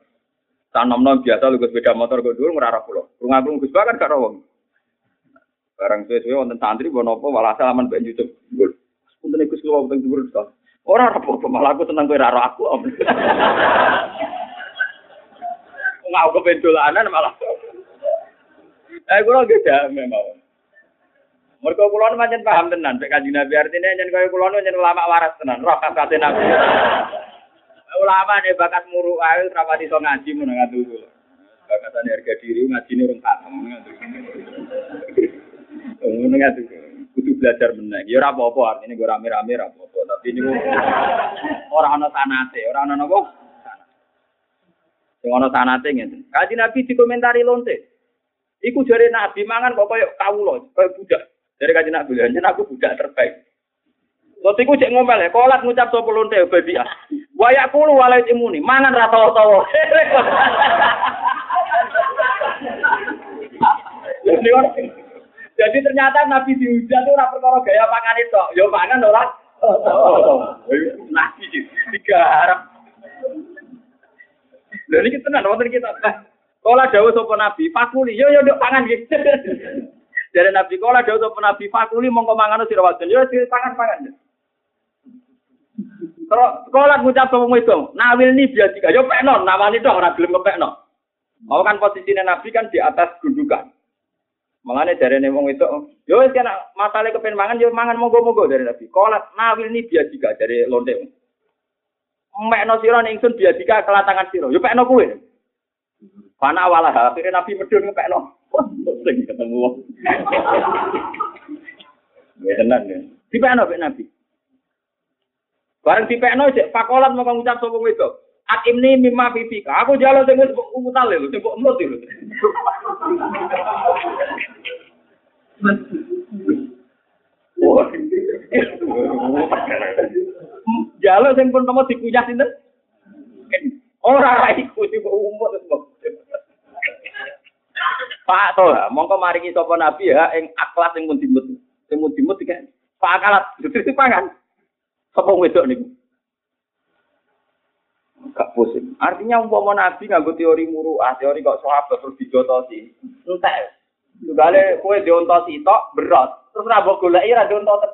Tanom-nom biasa lugu sepeda motor go dhuwur ngrara kulo. Krungu Gus kan karo wong. Barang suwe-suwe wonten santri bon apa walhasil aman ben YouTube. Punten Gus kulo wonten dhuwur Ora apa-apa, malah aku seneng kowe ora aku. Ngau kepen dolanan malah. Eh kula ge damai mawon. Mergo kula nu pancen paham tenan nek Kanjeng Nabi artine yen kaya kula nu yen ulama waras tenan, roh kakate Nabi. Ulama ne bakat muru ae ora pati iso ngaji mun ngatu. Bakatane harga diri ngajine rong khatam ngatu. Ngono ngatu. Kudu belajar meneh. Ya ora apa-apa artine gue rame-rame ora apa-apa, tapi niku ora ana sanate, ora ana napa? Sing ana sanate ngene. Kanjeng Nabi dikomentari lonte. Iku jare Nabi mangan kok koyo kawula, koyo budak. Dari kajian Nabi, jangan aku budak terbaik. Waktu itu cek ngomel ya, kolat ngucap sopo lonte babi ah. Wayak kulu walai imuni, mangan rata tawa. Jadi ternyata Nabi dihujat itu ora perkara gaya pangan itu, yo pangan ora. Nabi tiga harap. Iki tenan wonten kita. Kala dawuh sapa Nabi, fakuli yo yo nduk pangan gitu. Dari Nabi kala dawuh sapa Nabi, fakuli mongko mangan sira wadon yo sira pangan-pangan. Terus kala ngucap sapa itu, nawil ni biasa yo pekno, nawani tok ora gelem kepekno. Mau kan posisinya Nabi kan di atas gundukan. Makanya dari nih wong itu, yo wis kena masalah kepen mangan, yo mangan monggo-monggo dari Nabi. Kolat nawil ini biasa juga dari lonte. Mek no siro nih ingsun biasa juga kelatangan siro. Yo pekno kue. Pana walah akhirnya Nabi medun ngepekno. Sing ketemu wong. Ya tenan ya. Dipekno pek Nabi. Bareng dipekno cek pakolat mau ngucap sapa wedok. Akim ini mimma fifika. Aku jalan sing wis umutal lho, sing kok emut lho. Jalan sing pun temu dikuyah sinten? Ora iku sing Pak to, mongko maringi sapa nabi ya ing akhlak sing pun dimut. Sing pun dimut iki Pak akalat, dadi pangan. Sapa wedok niku? gak pusing. Artinya umpama nabi nganggo teori muruah, teori kok sahabat terus dijotosi. Entek. Tugale kowe diontosi tok berat. Terus ra mbok goleki ra diontos.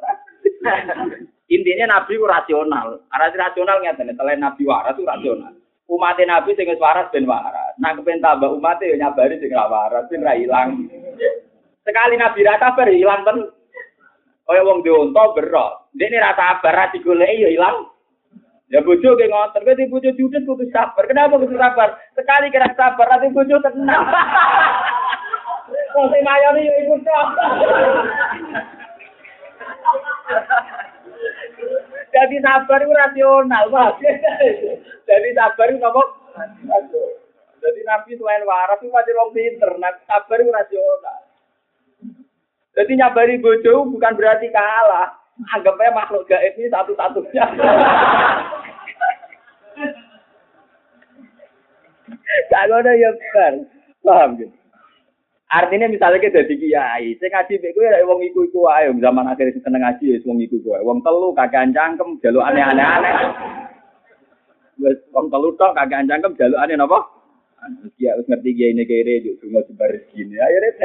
Intinya nabi ku rasional. Arti rasional ngeten, selain nabi waras itu rasional. Umat nabi sing wis waras ben waras. Nah kepen tambah umat ya nyabari sing ra waras, sing ra ilang. Sekali nabi ra sabar ilang ten. Kaya wong dionto berat. Dene ra sabar ra digoleki ya ilang. Ya bojo ke ngoten, kowe bojo judes kudu sabar. Kenapa kudu sabar? Sekali kira sabar, nanti bojo tenang. Kok sing mayone yo iku tok. Jadi sabar itu rasional, Pak. Jadi sabar itu ngomong Jadi Nabi selain waras itu masih orang pinter, Nabi sabar itu rasional. Jadi nyabari bojo bukan berarti kalah. Anggapnya makhluk gaib ini satu-satunya. Gak ada ya bar. Paham gitu. Artinya misalnya kita jadi kiai, saya ngaji beku ya wong iku iku ayo zaman akhir seneng ngaji ya wong iku iku. Wong telu kagak cangkem jaluk aneh-aneh aneh. Wes wong telu tok kagak cangkem jaluk aneh napa? Dia harus ngerti kiai ini kere juk semua sebar gini. Ayo ret.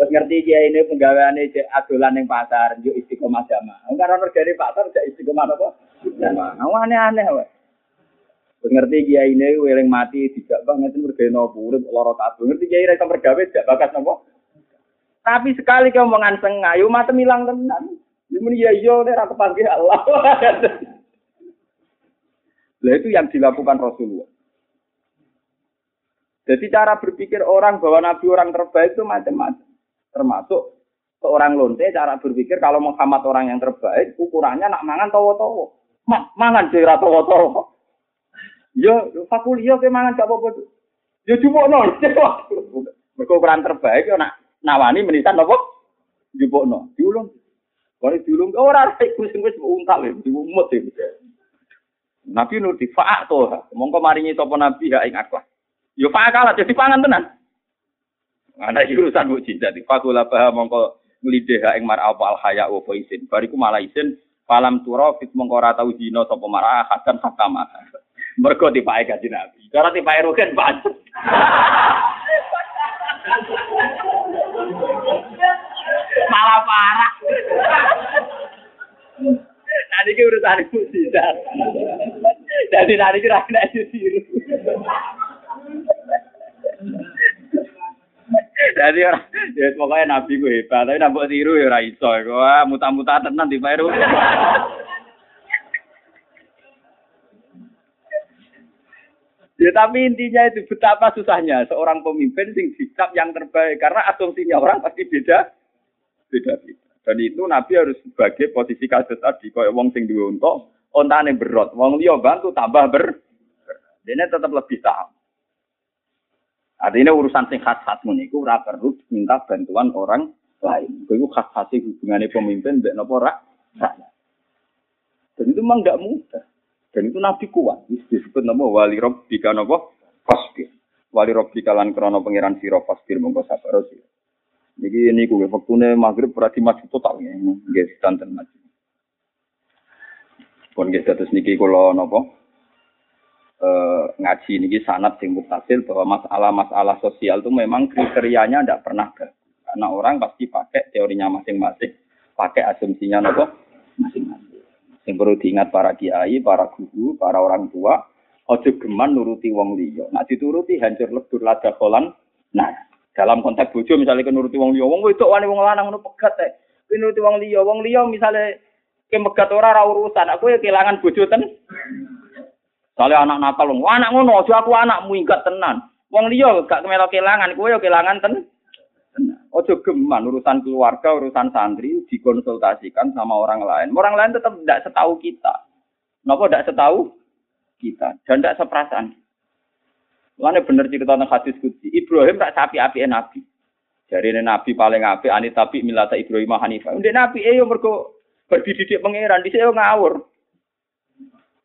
Wes ngerti kiai ini penggaweane cek adolan ning pasar, juk istiqomah jamaah. Enggak ono dari pasar cek istiqomah apa? Jamaah. Aneh-aneh wae. Terus ngerti kiai ini weling mati tidak banget mergawe nopo urip lara kabeh. Ngerti kiai rek mergawe tidak bakat nopo. Tapi sekali kau sengayu mata milang tenan. Ini ya iya nek ra kepanggih Allah. Lah itu yang dilakukan Rasulullah. Jadi cara berpikir orang bahwa Nabi orang terbaik itu macam-macam. Termasuk seorang lonte cara berpikir kalau Muhammad orang yang terbaik ukurannya nak mangan towo-towo. Ma mangan dhewe towo-towo. Yo, fakul yo ke mangan gak apa-apa. Yo jupukno. Mergo ukuran terbaik yo nak nawani menitan apa? Jupukno. Diulung. Kalau diulung ora iku sing wis untal ya, diumut ya. Nabi nur fa'a to. Mongko maringi sapa nabi ya ing akhlak. Yo fa'a kalah jadi pangan tenan. Ana urusan mukjizat. Fakul apa mongko nglideh ing mar apa al haya wa isin. Bariku malah isin falam turo fit mongko ora tau dina sapa marah hakan hakama. Mergo tipake gaji Nabi. Cara tipake rugen pancet. Malah parah. Nanti ki urusan mukjizat. Jadi nanti ki ra kena ditiru. Jadi orang, ya pokoknya nabi gue hebat, tapi nambah tiru ya ora iso. Wah, muta-muta tenan di Peru. Ya tapi intinya itu betapa susahnya seorang pemimpin sing sikap yang terbaik karena asumsinya orang pasti beda beda beda. Dan itu Nabi harus sebagai posisi kasus tadi kaya wong sing duwe unta, ontane berot, wong liya bantu tambah ber. Ini tetap lebih tahu. Artinya urusan sing khas-khas niku ora perlu minta bantuan orang lain. Itu khas-khas hubungannya pemimpin mbek napa ora? Dan itu memang tidak mudah. Dan itu Nabi kuat. Disebut nama wali robbika nama fasbir. Wali robbika lan krono pangeran siro fasbir mongko sabar. Niki niku wektune maghrib berarti maju total ya. Nggih santen maju. Pun nggih terus niki kula napa eh ngaji niki sanat sing mutasil bahwa masalah-masalah sosial itu memang kriterianya tidak pernah bagus. Karena orang pasti pakai teorinya masing-masing, pakai asumsinya nopo masing-masing. Yang perlu diingat para kiai, para guru, para orang tua, ojo geman nuruti wong liya. Nah dituruti hancur lebur lada kolan. Nah, dalam konteks bojo misalnya nuruti wong liya, wong wedok wani wong lanang ngono pegat teh. Nuruti wong liya, wong liya misalnya kemegat ora ora urusan, aku ya kehilangan bojo ten. Soalnya anak nakal, wong anak ngono, aja aku anakmu ingat tenan. Wong liya gak kemelok kehilangan, kowe ya kehilangan ten. Ojo geman urusan keluarga, urusan santri dikonsultasikan sama orang lain. Orang lain tetap tidak setahu kita. Kenapa tidak setahu kita dan tidak seperasaan. Mana bener cerita tentang hadis kudsi. Ibrahim tak sapi api nabi. Jadi nabi paling api, ani tapi milata Ibrahim Hanifah. Udah nabi eh yo mergo berdididik pangeran di sini ngawur.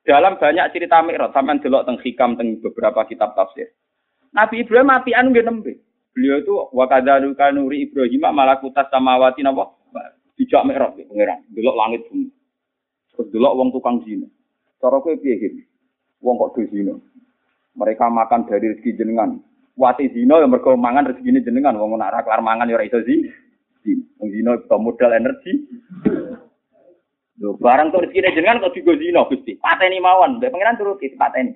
Dalam banyak cerita Mi'raj sampean delok teng hikam teng beberapa kitab tafsir. Nabi Ibrahim api anu nggih nembe. Beliau itu wakadaru kanuri Ibrahim malakutas samawati napa? Dijak mikrot pangeran, delok langit bumi. Terus delok wong tukang zina. Cara kowe piye iki? Wong kok do zina. Mereka makan dari rezeki jenengan. Wati zina yang mergo mangan rezeki jenengan. Wong nak ra kelar mangan ya iso zina. Wong zina itu modal energi. Lho, barang tuh rezeki jenengan kok digo zina Gusti. Pateni mawon, mbek pangeran turuti pateni.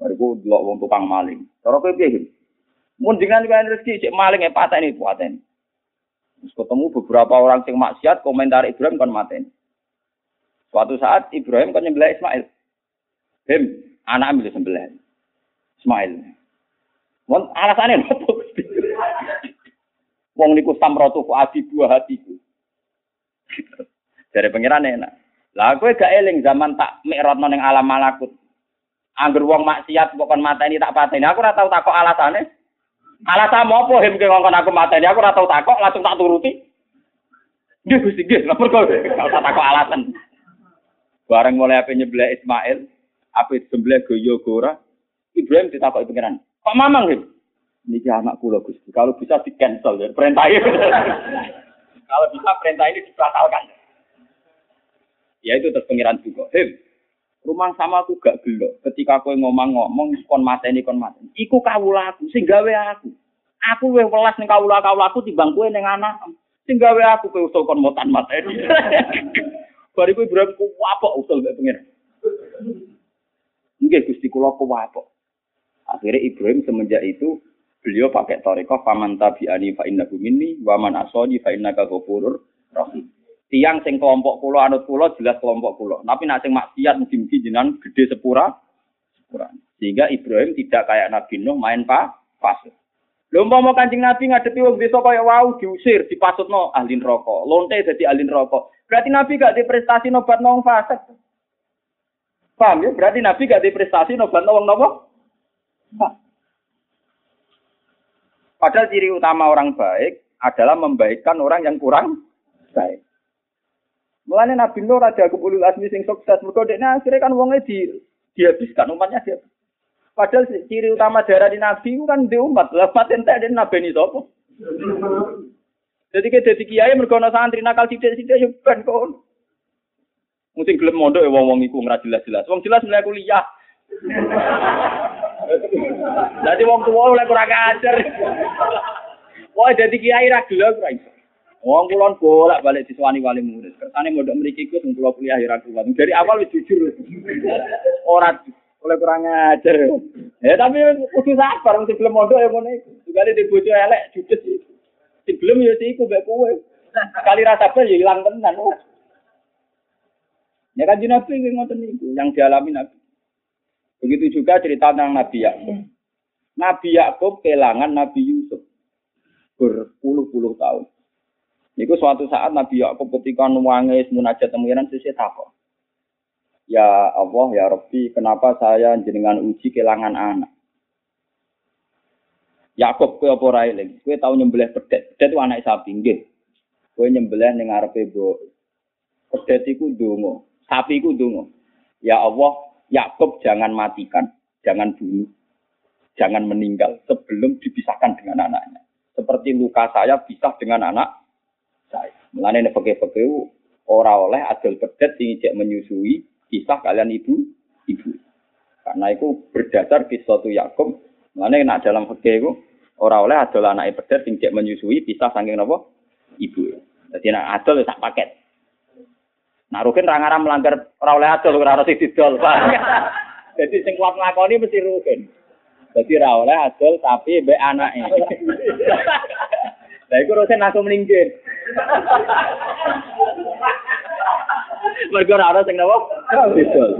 Bariku delok wong tukang maling. Cara kowe piye? Mun dengan kan rezeki cek maling e pateni pateni. Terus ketemu beberapa orang sing maksiat komentar Ibrahim kan mateni. Suatu saat Ibrahim kan nyembelih Ismail. Him, anak ambil sembelih. Ismail. Wong alasane nopo? Wong niku samratu ku adi buah hatiku. Dari pengiran enak. Lah kowe gak eling zaman tak mikrotno ning alam malakut. Angger wong maksiat kok kon mateni tak pateni. Aku ora tau takok alasane. Alasan apa him ke ngongkon aku mateni aku ora tau takok langsung tak turuti. Nggih Gusti nggih, lha mergo gak usah takok alasan. Bareng mulai ape nyebelah Ismail, ape sembelih goyo gora, Ibrahim ditakoki pengiran. Kok mamang him? Niki anak kula Gusti. Kalau bisa di cancel ya perintah Kalau bisa perintah ini dibatalkan. Ya itu terus pengiran juga. Him, rumah sama aku gak gelo. Ketika aku ngomong-ngomong kon mateni kon mateni. Iku kawula aku sing gawe aku. Aku luwih welas ning kawula kawula aku timbang kowe ning anak. Sing gawe aku kowe usul kon motan mateni. Bariku Ibrahim ku apok usul mbek pengiran. Nggih Gusti kula kuwapok. Akhirnya Ibrahim semenjak itu beliau pakai toriko faman tabi'ani fa innahu minni wa man fa innaka ghafurur rahim. Tiang sing kelompok kula anut kula jelas kelompok kula. Tapi nek sing maksiat mugi-mugi jenengan gede sepura sepura. Sehingga Ibrahim tidak kayak Nabi Nuh main pa pasut. Lho umpama Kanjeng Nabi ngadepi wong desa kaya wau diusir, dipasutno ahli neraka. Lonte dadi ahli neraka. Berarti Nabi gak di prestasi nobat wong fasik. Paham ya? Berarti Nabi gak di prestasi nobat wong napa? Padahal ciri utama orang baik adalah membaikkan orang yang kurang baik. Mulane Nabi Nuh raja kepulul asmi sing sukses, mergo dekne akhirnya kan wongnya di dihabiskan umatnya dia. Padahal ciri utama darah di Nabi kan di umat. Lah ini sapa? Jadi ke dadi kiai mergo ana santri nakal sithik-sithik yo ben kon. Mungkin gelem mondok ya wong-wong iku ora jelas-jelas. Wong jelas mulai kuliah. Jadi wong tua oleh kurang ajar. Wah, jadi kiai ra gelem ora iso. Wong kulon bolak balik siswani wali murid. Kersane mondok mriki iku sing kula kuliah ra kuat. Dari awal wis jujur. Ora oleh kurang ajar. Ya tapi kudu sabar mesti gelem mondok ya ngono iku. Juga di bojo elek judes iku. Sing gelem ya iku mbek kowe. Kali rasa sabar ya ilang tenan. Ya kan Nabi ngoten niku yang dialami Nabi. Begitu juga cerita tentang Nabi Yakub. Nabi Yakub kehilangan Nabi Yusuf berpuluh-puluh tahun. Itu suatu saat Nabi Yakub ketika nuangis munajat temuiran sisi takut. Ya Allah, ya Rabbi, kenapa saya jenengan uji kehilangan anak? Yakub kue apa ora eling? Kue tau nyembelih pedet. Pedet itu anak sapi nggih. Kue nyembelih ning ngarepe mbok. Pedet iku ndonga. Sapi iku ndonga. Ya Allah, Yakub jangan matikan, jangan bunuh, jangan meninggal sebelum dipisahkan dengan anaknya. Seperti luka saya pisah dengan anak saya. Mulane nek peke-peke ora oleh adil pedet sing menyusui kisah kalian ibu ibu. Karena itu berdasar di suatu Yakub. Mulane nek dalam fikih itu ora oleh adil anak pedet sing menyusui pisah saking napa ibu. Jadi nek adil sak paket. Nah, Rukin ra ngaram melanggar ora oleh adol ora harus didol, Pak. Jadi sing kuat nglakoni mesti Rukin. Jadi ra oleh adol tapi mbek anake. Lah iku Rukin langsung minggir. Mergo ora ana sing napa? Didol.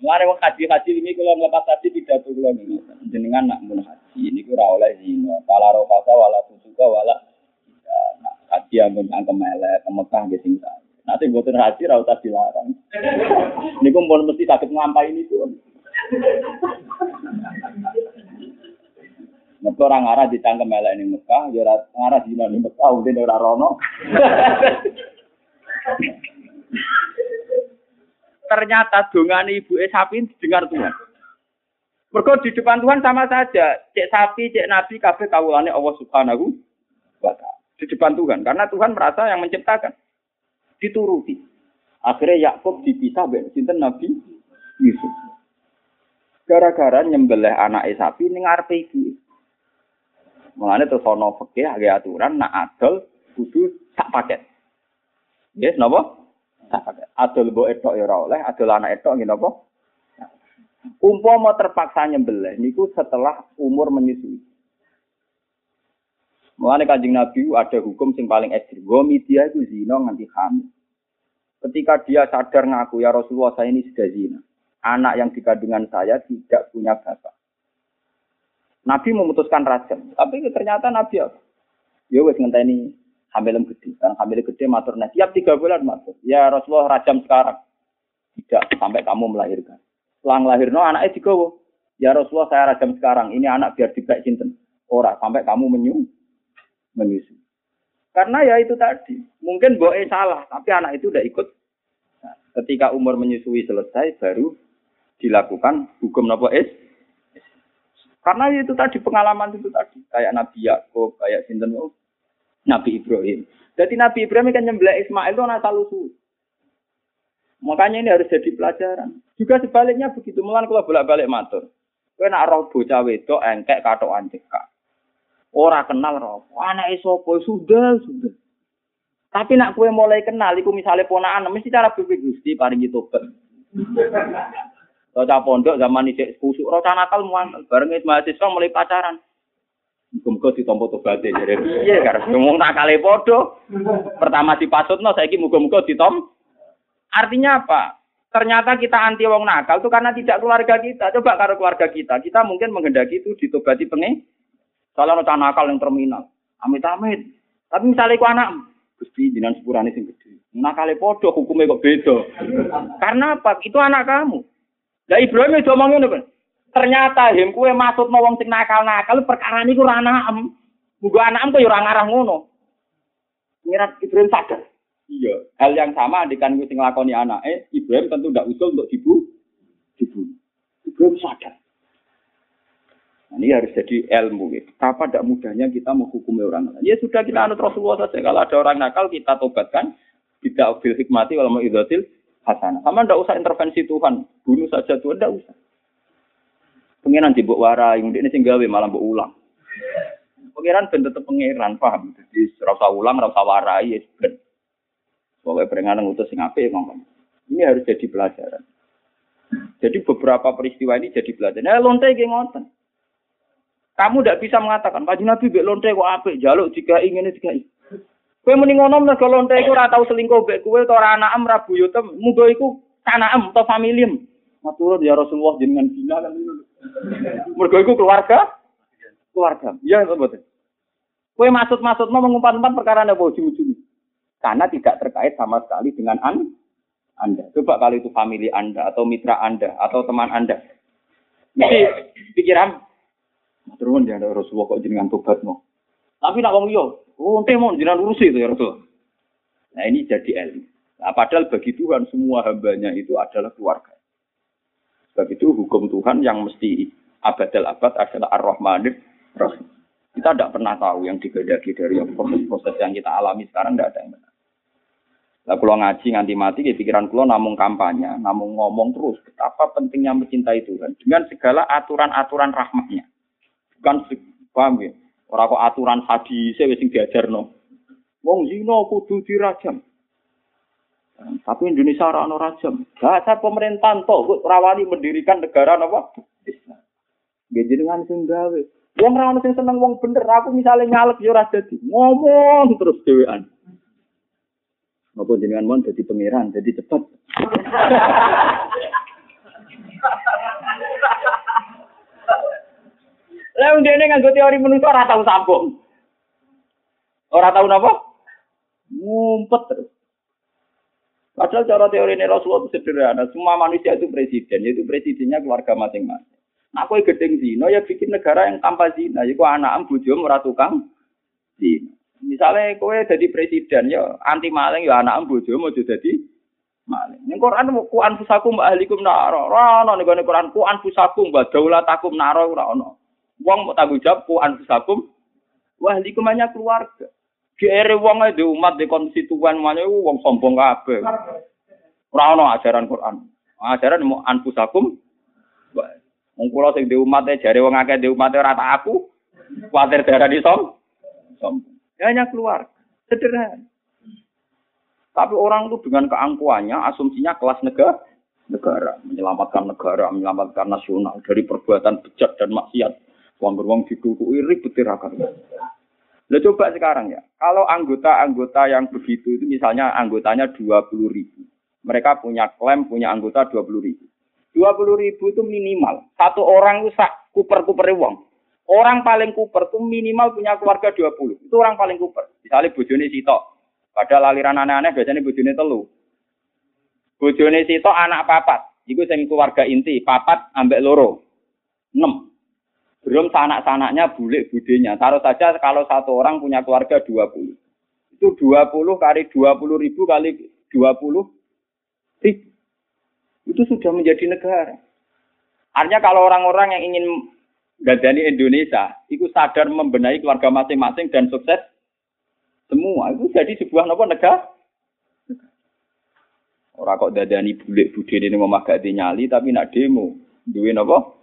Mare wong haji-haji ini kalau melepas haji tidak tuh ini jenengan nak mun haji ini ora oleh zina, pala rofasa wala fusuka wala haji ampun angkem elek, ke Mekah nggih sing Nanti buatin haji ra usah dilarang. Niku pun mesti sakit ngampai ini tuh. Mereka orang arah ditangkap melek ini Mekah, ya arah di mana Mekah, udah ora rono. Ternyata dongan ibu sapi didengar Tuhan. Mereka di depan Tuhan sama saja. Cek sapi, cek nabi, kabeh kawulane Allah Subhanahu wa di depan Tuhan karena Tuhan merasa yang menciptakan dituruti akhirnya Yakub dipisah dari sinten Nabi Yusuf gara-gara nyembelih anak sapi ning ngarepe iki Mulane terus ana aturan nak adol kudu sak paket. Yes, napa? Sak paket. Adol mbok etok ya oleh, adol anak etok nggih napa? Umpama terpaksa nyembelih niku setelah umur menyusui. Mulane kanjeng Nabi ada hukum sing paling ekstrim. Gomi dia itu zina nganti hamil. Ketika dia sadar ngaku ya Rasulullah saya ini sudah zina. Anak yang dikandungan saya tidak punya bapak. Nabi memutuskan rajam. Tapi ternyata Nabi apa? Ya wes ngenteni hamil gede. Kan hamil gede matur tiap tiga bulan matur. Ya Rasulullah rajam sekarang. Tidak sampai kamu melahirkan. Selang lahirno anaknya digawa. Ya Rasulullah saya rajam sekarang, ini anak biar dibek sinten. Ora sampai kamu menyu menyusu. Karena ya itu tadi, mungkin boe salah, tapi anak itu udah ikut. Nah, ketika umur menyusui selesai, baru dilakukan hukum nopo es. Karena itu tadi pengalaman itu tadi, kayak Nabi Yakub, kayak sinten oh, Nabi Ibrahim. Jadi Nabi Ibrahim kan nyembelih Ismail itu anak salusu. Makanya ini harus jadi pelajaran. Juga sebaliknya begitu. Mulan kalau bolak-balik matur. Kowe nak roh bocah wedok engkek katokan cekak. Ora kenal roh. Anak sapa sudah sudah. Tapi nak kue mulai kenal, iku misalnya ponaan, mesti cara berpikir gusti paringi tobat. Roca pondok zaman ini kusuk, roca nakal muan, bareng mahasiswa mulai pacaran. Muga-muga ditompo tobaté jadi iya karena ngomong nakale podo. Pertama dipasutno saiki muga-muga ditom. Artinya apa? Ternyata kita anti wong nakal itu karena tidak keluarga kita. Coba kalau keluarga kita, kita mungkin menghendaki itu ditobati pengen. Soalnya ada nakal yang terminal. Amit-amit. Tapi misalnya ku anak, Gusti jinan sepurane sing gede. Nakale podo hukumnya kok beda. Karena apa? Itu anak kamu. Lah Ibrahim itu ngomongin apa? Ternyata him kue maksud wong sing nakal-nakal perkara niku ora anakem. Muga anakem kok ya ora ngarah ngono. Ngirat Ibrahim sadar. Iya, hal yang sama gue sing lakoni anake, Ibrahim tentu ndak usul untuk dibu dibunuh. Ibrahim sadar. Nah, ini harus jadi ilmu. Gitu. Apa tidak mudahnya kita menghukumi orang lain? Ya sudah kita anut Rasulullah saja. Kalau ada orang nakal kita tobatkan. Tidak bil hikmati walau idatil hasanah. Sama tidak usah intervensi Tuhan. Bunuh saja Tuhan, tidak usah. Pengiran dibuk warai, ini sing gawe malah mbok ulang. Pengiran ben tetep pengiran, paham? Jadi rasa ulang, rasa warai, ya ben. Pokoknya peringatan ngutus sing ngomong. Ini harus jadi pelajaran. Jadi beberapa peristiwa ini jadi pelajaran. Nah, lonte ngoten. Kamu tidak bisa mengatakan, Pak Nabi bek lonte kok apik, jaluk jika ingin jika. Kowe muni ngono mergo lonte iku ora selingkuh mbek kowe ora anakem ra buyutem, muga iku kanaem atau familiem. Matur ya Rasulullah jenengan bina kan Mergo iku keluarga keluarga. Iya betul? Kowe maksud-maksudmu mengumpat-umpat perkara apa ujung-ujung. Karena tidak terkait sama sekali dengan an Anda. Coba kalau itu family Anda atau mitra Anda atau teman Anda. Mesti pikiran turun ya Rasulullah kok jenengan tobatmu. Tapi nak wong liya, ente mau jenengan urusi itu ya Rasul. Nah ini jadi ilmu. Nah, padahal bagi Tuhan semua hambanya itu adalah keluarga. Sebab itu hukum Tuhan yang mesti abadal abad adalah ar-Rahmanir Rahim. Kita tidak pernah tahu yang digedaki dari proses-proses yang kita alami sekarang tidak ada yang benar. Lah kalau ngaji nganti mati ya pikiran kulo namung kampanye, namung ngomong terus betapa pentingnya mencintai Tuhan dengan segala aturan-aturan rahmatnya. Bukan paham ya? Ora kok aturan hadis wis sing diajarno. Wong zina kudu dirajam. Tapi Indonesia ora ono rajam. Bahasa pemerintahan toh rawani mendirikan negara napa? Islam. Nggih jenengan sing gawe. Wong ora sing seneng wong bener. Aku misalnya nyalek ya ora dadi. Ngomong terus dhewean. Apa jenengan mon jadi pangeran, jadi cepat. Lah ndene nganggo teori menungso ora tau sambung. Ora tau napa? Ngumpet terus. Padahal cara teori ini Rasulullah itu sederhana. Semua manusia itu presiden, yaitu presidennya keluarga masing-masing. Nah, aku gedeng zina, ya bikin negara yang tanpa zina. Jadi, anak bojo ora tukang zina. Misalnya kowe jadi presiden, ya anti maling, ya anak bojo mau jadi maling. Ning Quran ku anfusakum ahlikum naro. Ora ning Quran ku anfusakum wa daulatakum naro ora. Wong mau tanggung jawab ku anfusakum wa ahlikum hanya keluarga. Kere wong di umat di konstituen mana wong sombong kabeh. Ora ajaran Quran. Ajaran mau anfusakum Wong kula sing di umat jare wong akeh di umat ora tak aku. Darah di som. Sombong. Hanya keluar. Sederhana. Tapi orang itu dengan keangkuhannya, asumsinya kelas negara, negara, menyelamatkan negara, menyelamatkan nasional dari perbuatan bejat dan maksiat. Wong beruang ditutupi ribet tirakan. Nah coba sekarang ya, kalau anggota-anggota yang begitu itu misalnya anggotanya 20 ribu. Mereka punya klaim, punya anggota 20 ribu. 20 ribu itu minimal. Satu orang itu sak kuper-kuper uang. Orang paling kuper itu minimal punya keluarga 20. Itu orang paling kuper. Misalnya bojone sitok. Padahal aliran aneh-aneh biasanya bojone telu. Bojone sitok anak papat. Iku sing keluarga inti, papat ambek loro. enam. Belum sanak-sanaknya, bulik budenya. Taruh saja kalau satu orang punya keluarga 20. Itu 20 kali 20 ribu kali 20 ribu. Itu sudah menjadi negara. Artinya kalau orang-orang yang ingin gadani Indonesia, itu sadar membenahi keluarga masing-masing dan sukses semua. Itu jadi sebuah nopo negara. Orang kok dadani bulik budhe ini gak nyali tapi nak demo. Duwe nopo?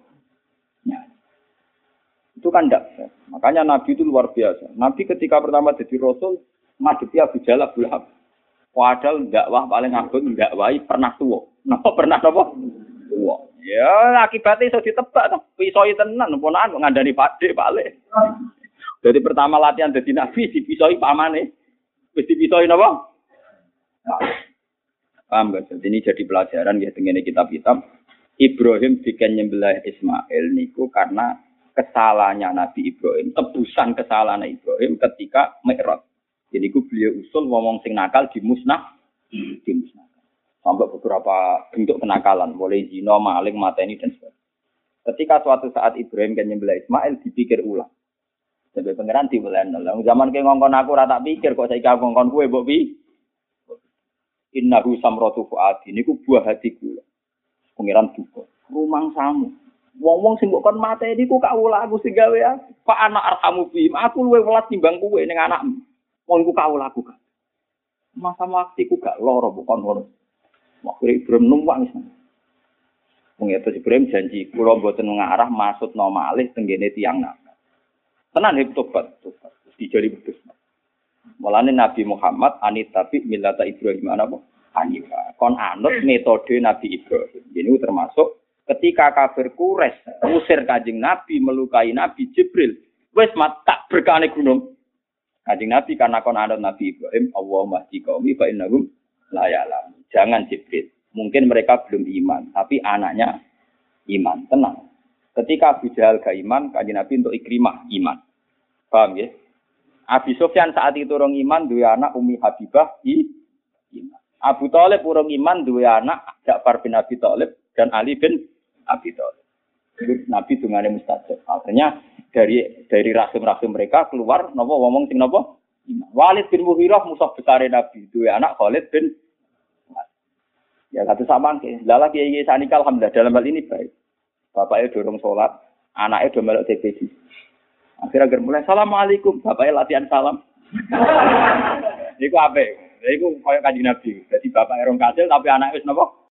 Itu kan tidak Makanya Nabi itu luar biasa. Nabi ketika pertama jadi Rasul, ngadepi Abu Jalal Abu Lahab. Padahal dakwah paling agung dakwahi pernah tua. Napa pernah napa? Tua. Ya akibatnya iso ditebak tuh. Pisoi tenan ponakan ngandani Pakde balik. Jadi pertama latihan jadi nabi dipisoi pamane. Wis dipisoi napa? Paham gak? Jadi ini jadi pelajaran ya dengan kitab-kitab. Ibrahim bikin nyembelah Ismail niku karena kesalahannya Nabi Ibrahim, tebusan kesalahan Ibrahim ketika Mi'raj. Jadi ku beliau usul ngomong sing nakal di musnah. Sampai beberapa bentuk kenakalan, mulai zina, maling, mateni dan sebagainya. Ketika suatu saat Ibrahim kan nyembelah Ismail dipikir ulang. Jadi pangeran diulang. Zaman ke ngongkon aku rata pikir kok saya ngongkon kue mbok pi. Innahu samratu fuadi niku buah hatiku. Pangeran. Rumang samu. Wong-wong sing kon mate niku kawula aku sing gawe. Pak anak arhamu bi. Aku luwe welas timbang kowe ning anakmu. Wong iku kawula aku. Masa waktu ku gak loro bukan ngono. Waktu Ibrahim numpak wis. Wong itu Ibrahim janji kula mboten ngarah maksud no malih tenggene tiang nakal. Tenan hip tobat, tobat. Betus. Mulane Nabi Muhammad anit tapi milata Ibrahim apa? Hanifa. Kon anut metode Nabi Ibrahim. Ini termasuk ketika kafir kures usir kajing Nabi melukai Nabi Jibril. Wes mat tak berkane gunung. Kajing Nabi karena kon anut Nabi Ibrahim, Allahumma qaumi fa innahum la ya'lam. Jangan Jibril. Mungkin mereka belum iman, tapi anaknya iman. Tenang. Ketika Abu Jahal gak iman, kajing Nabi untuk ikrimah iman. Paham ya? Abi Sufyan saat itu orang iman dua anak Umi Habibah i iman. Abu Talib urung iman dua anak Ja'far bin Abi Talib dan Ali bin Abi Talib. Nabi dungane mustajab. Akhirnya dari dari rasim-rasim mereka keluar nopo ngomong sing nopo Walid bin Mughirah musuh besar Nabi dua anak Khalid bin Ya satu sama ke. Lala kiai kiai sanika alhamdulillah dalam hal ini baik. Bapaknya dorong sholat, anaknya udah melok TPC. Akhirnya agar mulai assalamualaikum, bapaknya latihan salam. Iku apa? Iku kayak kaji nabi. Jadi bapak erong kasil tapi anak wis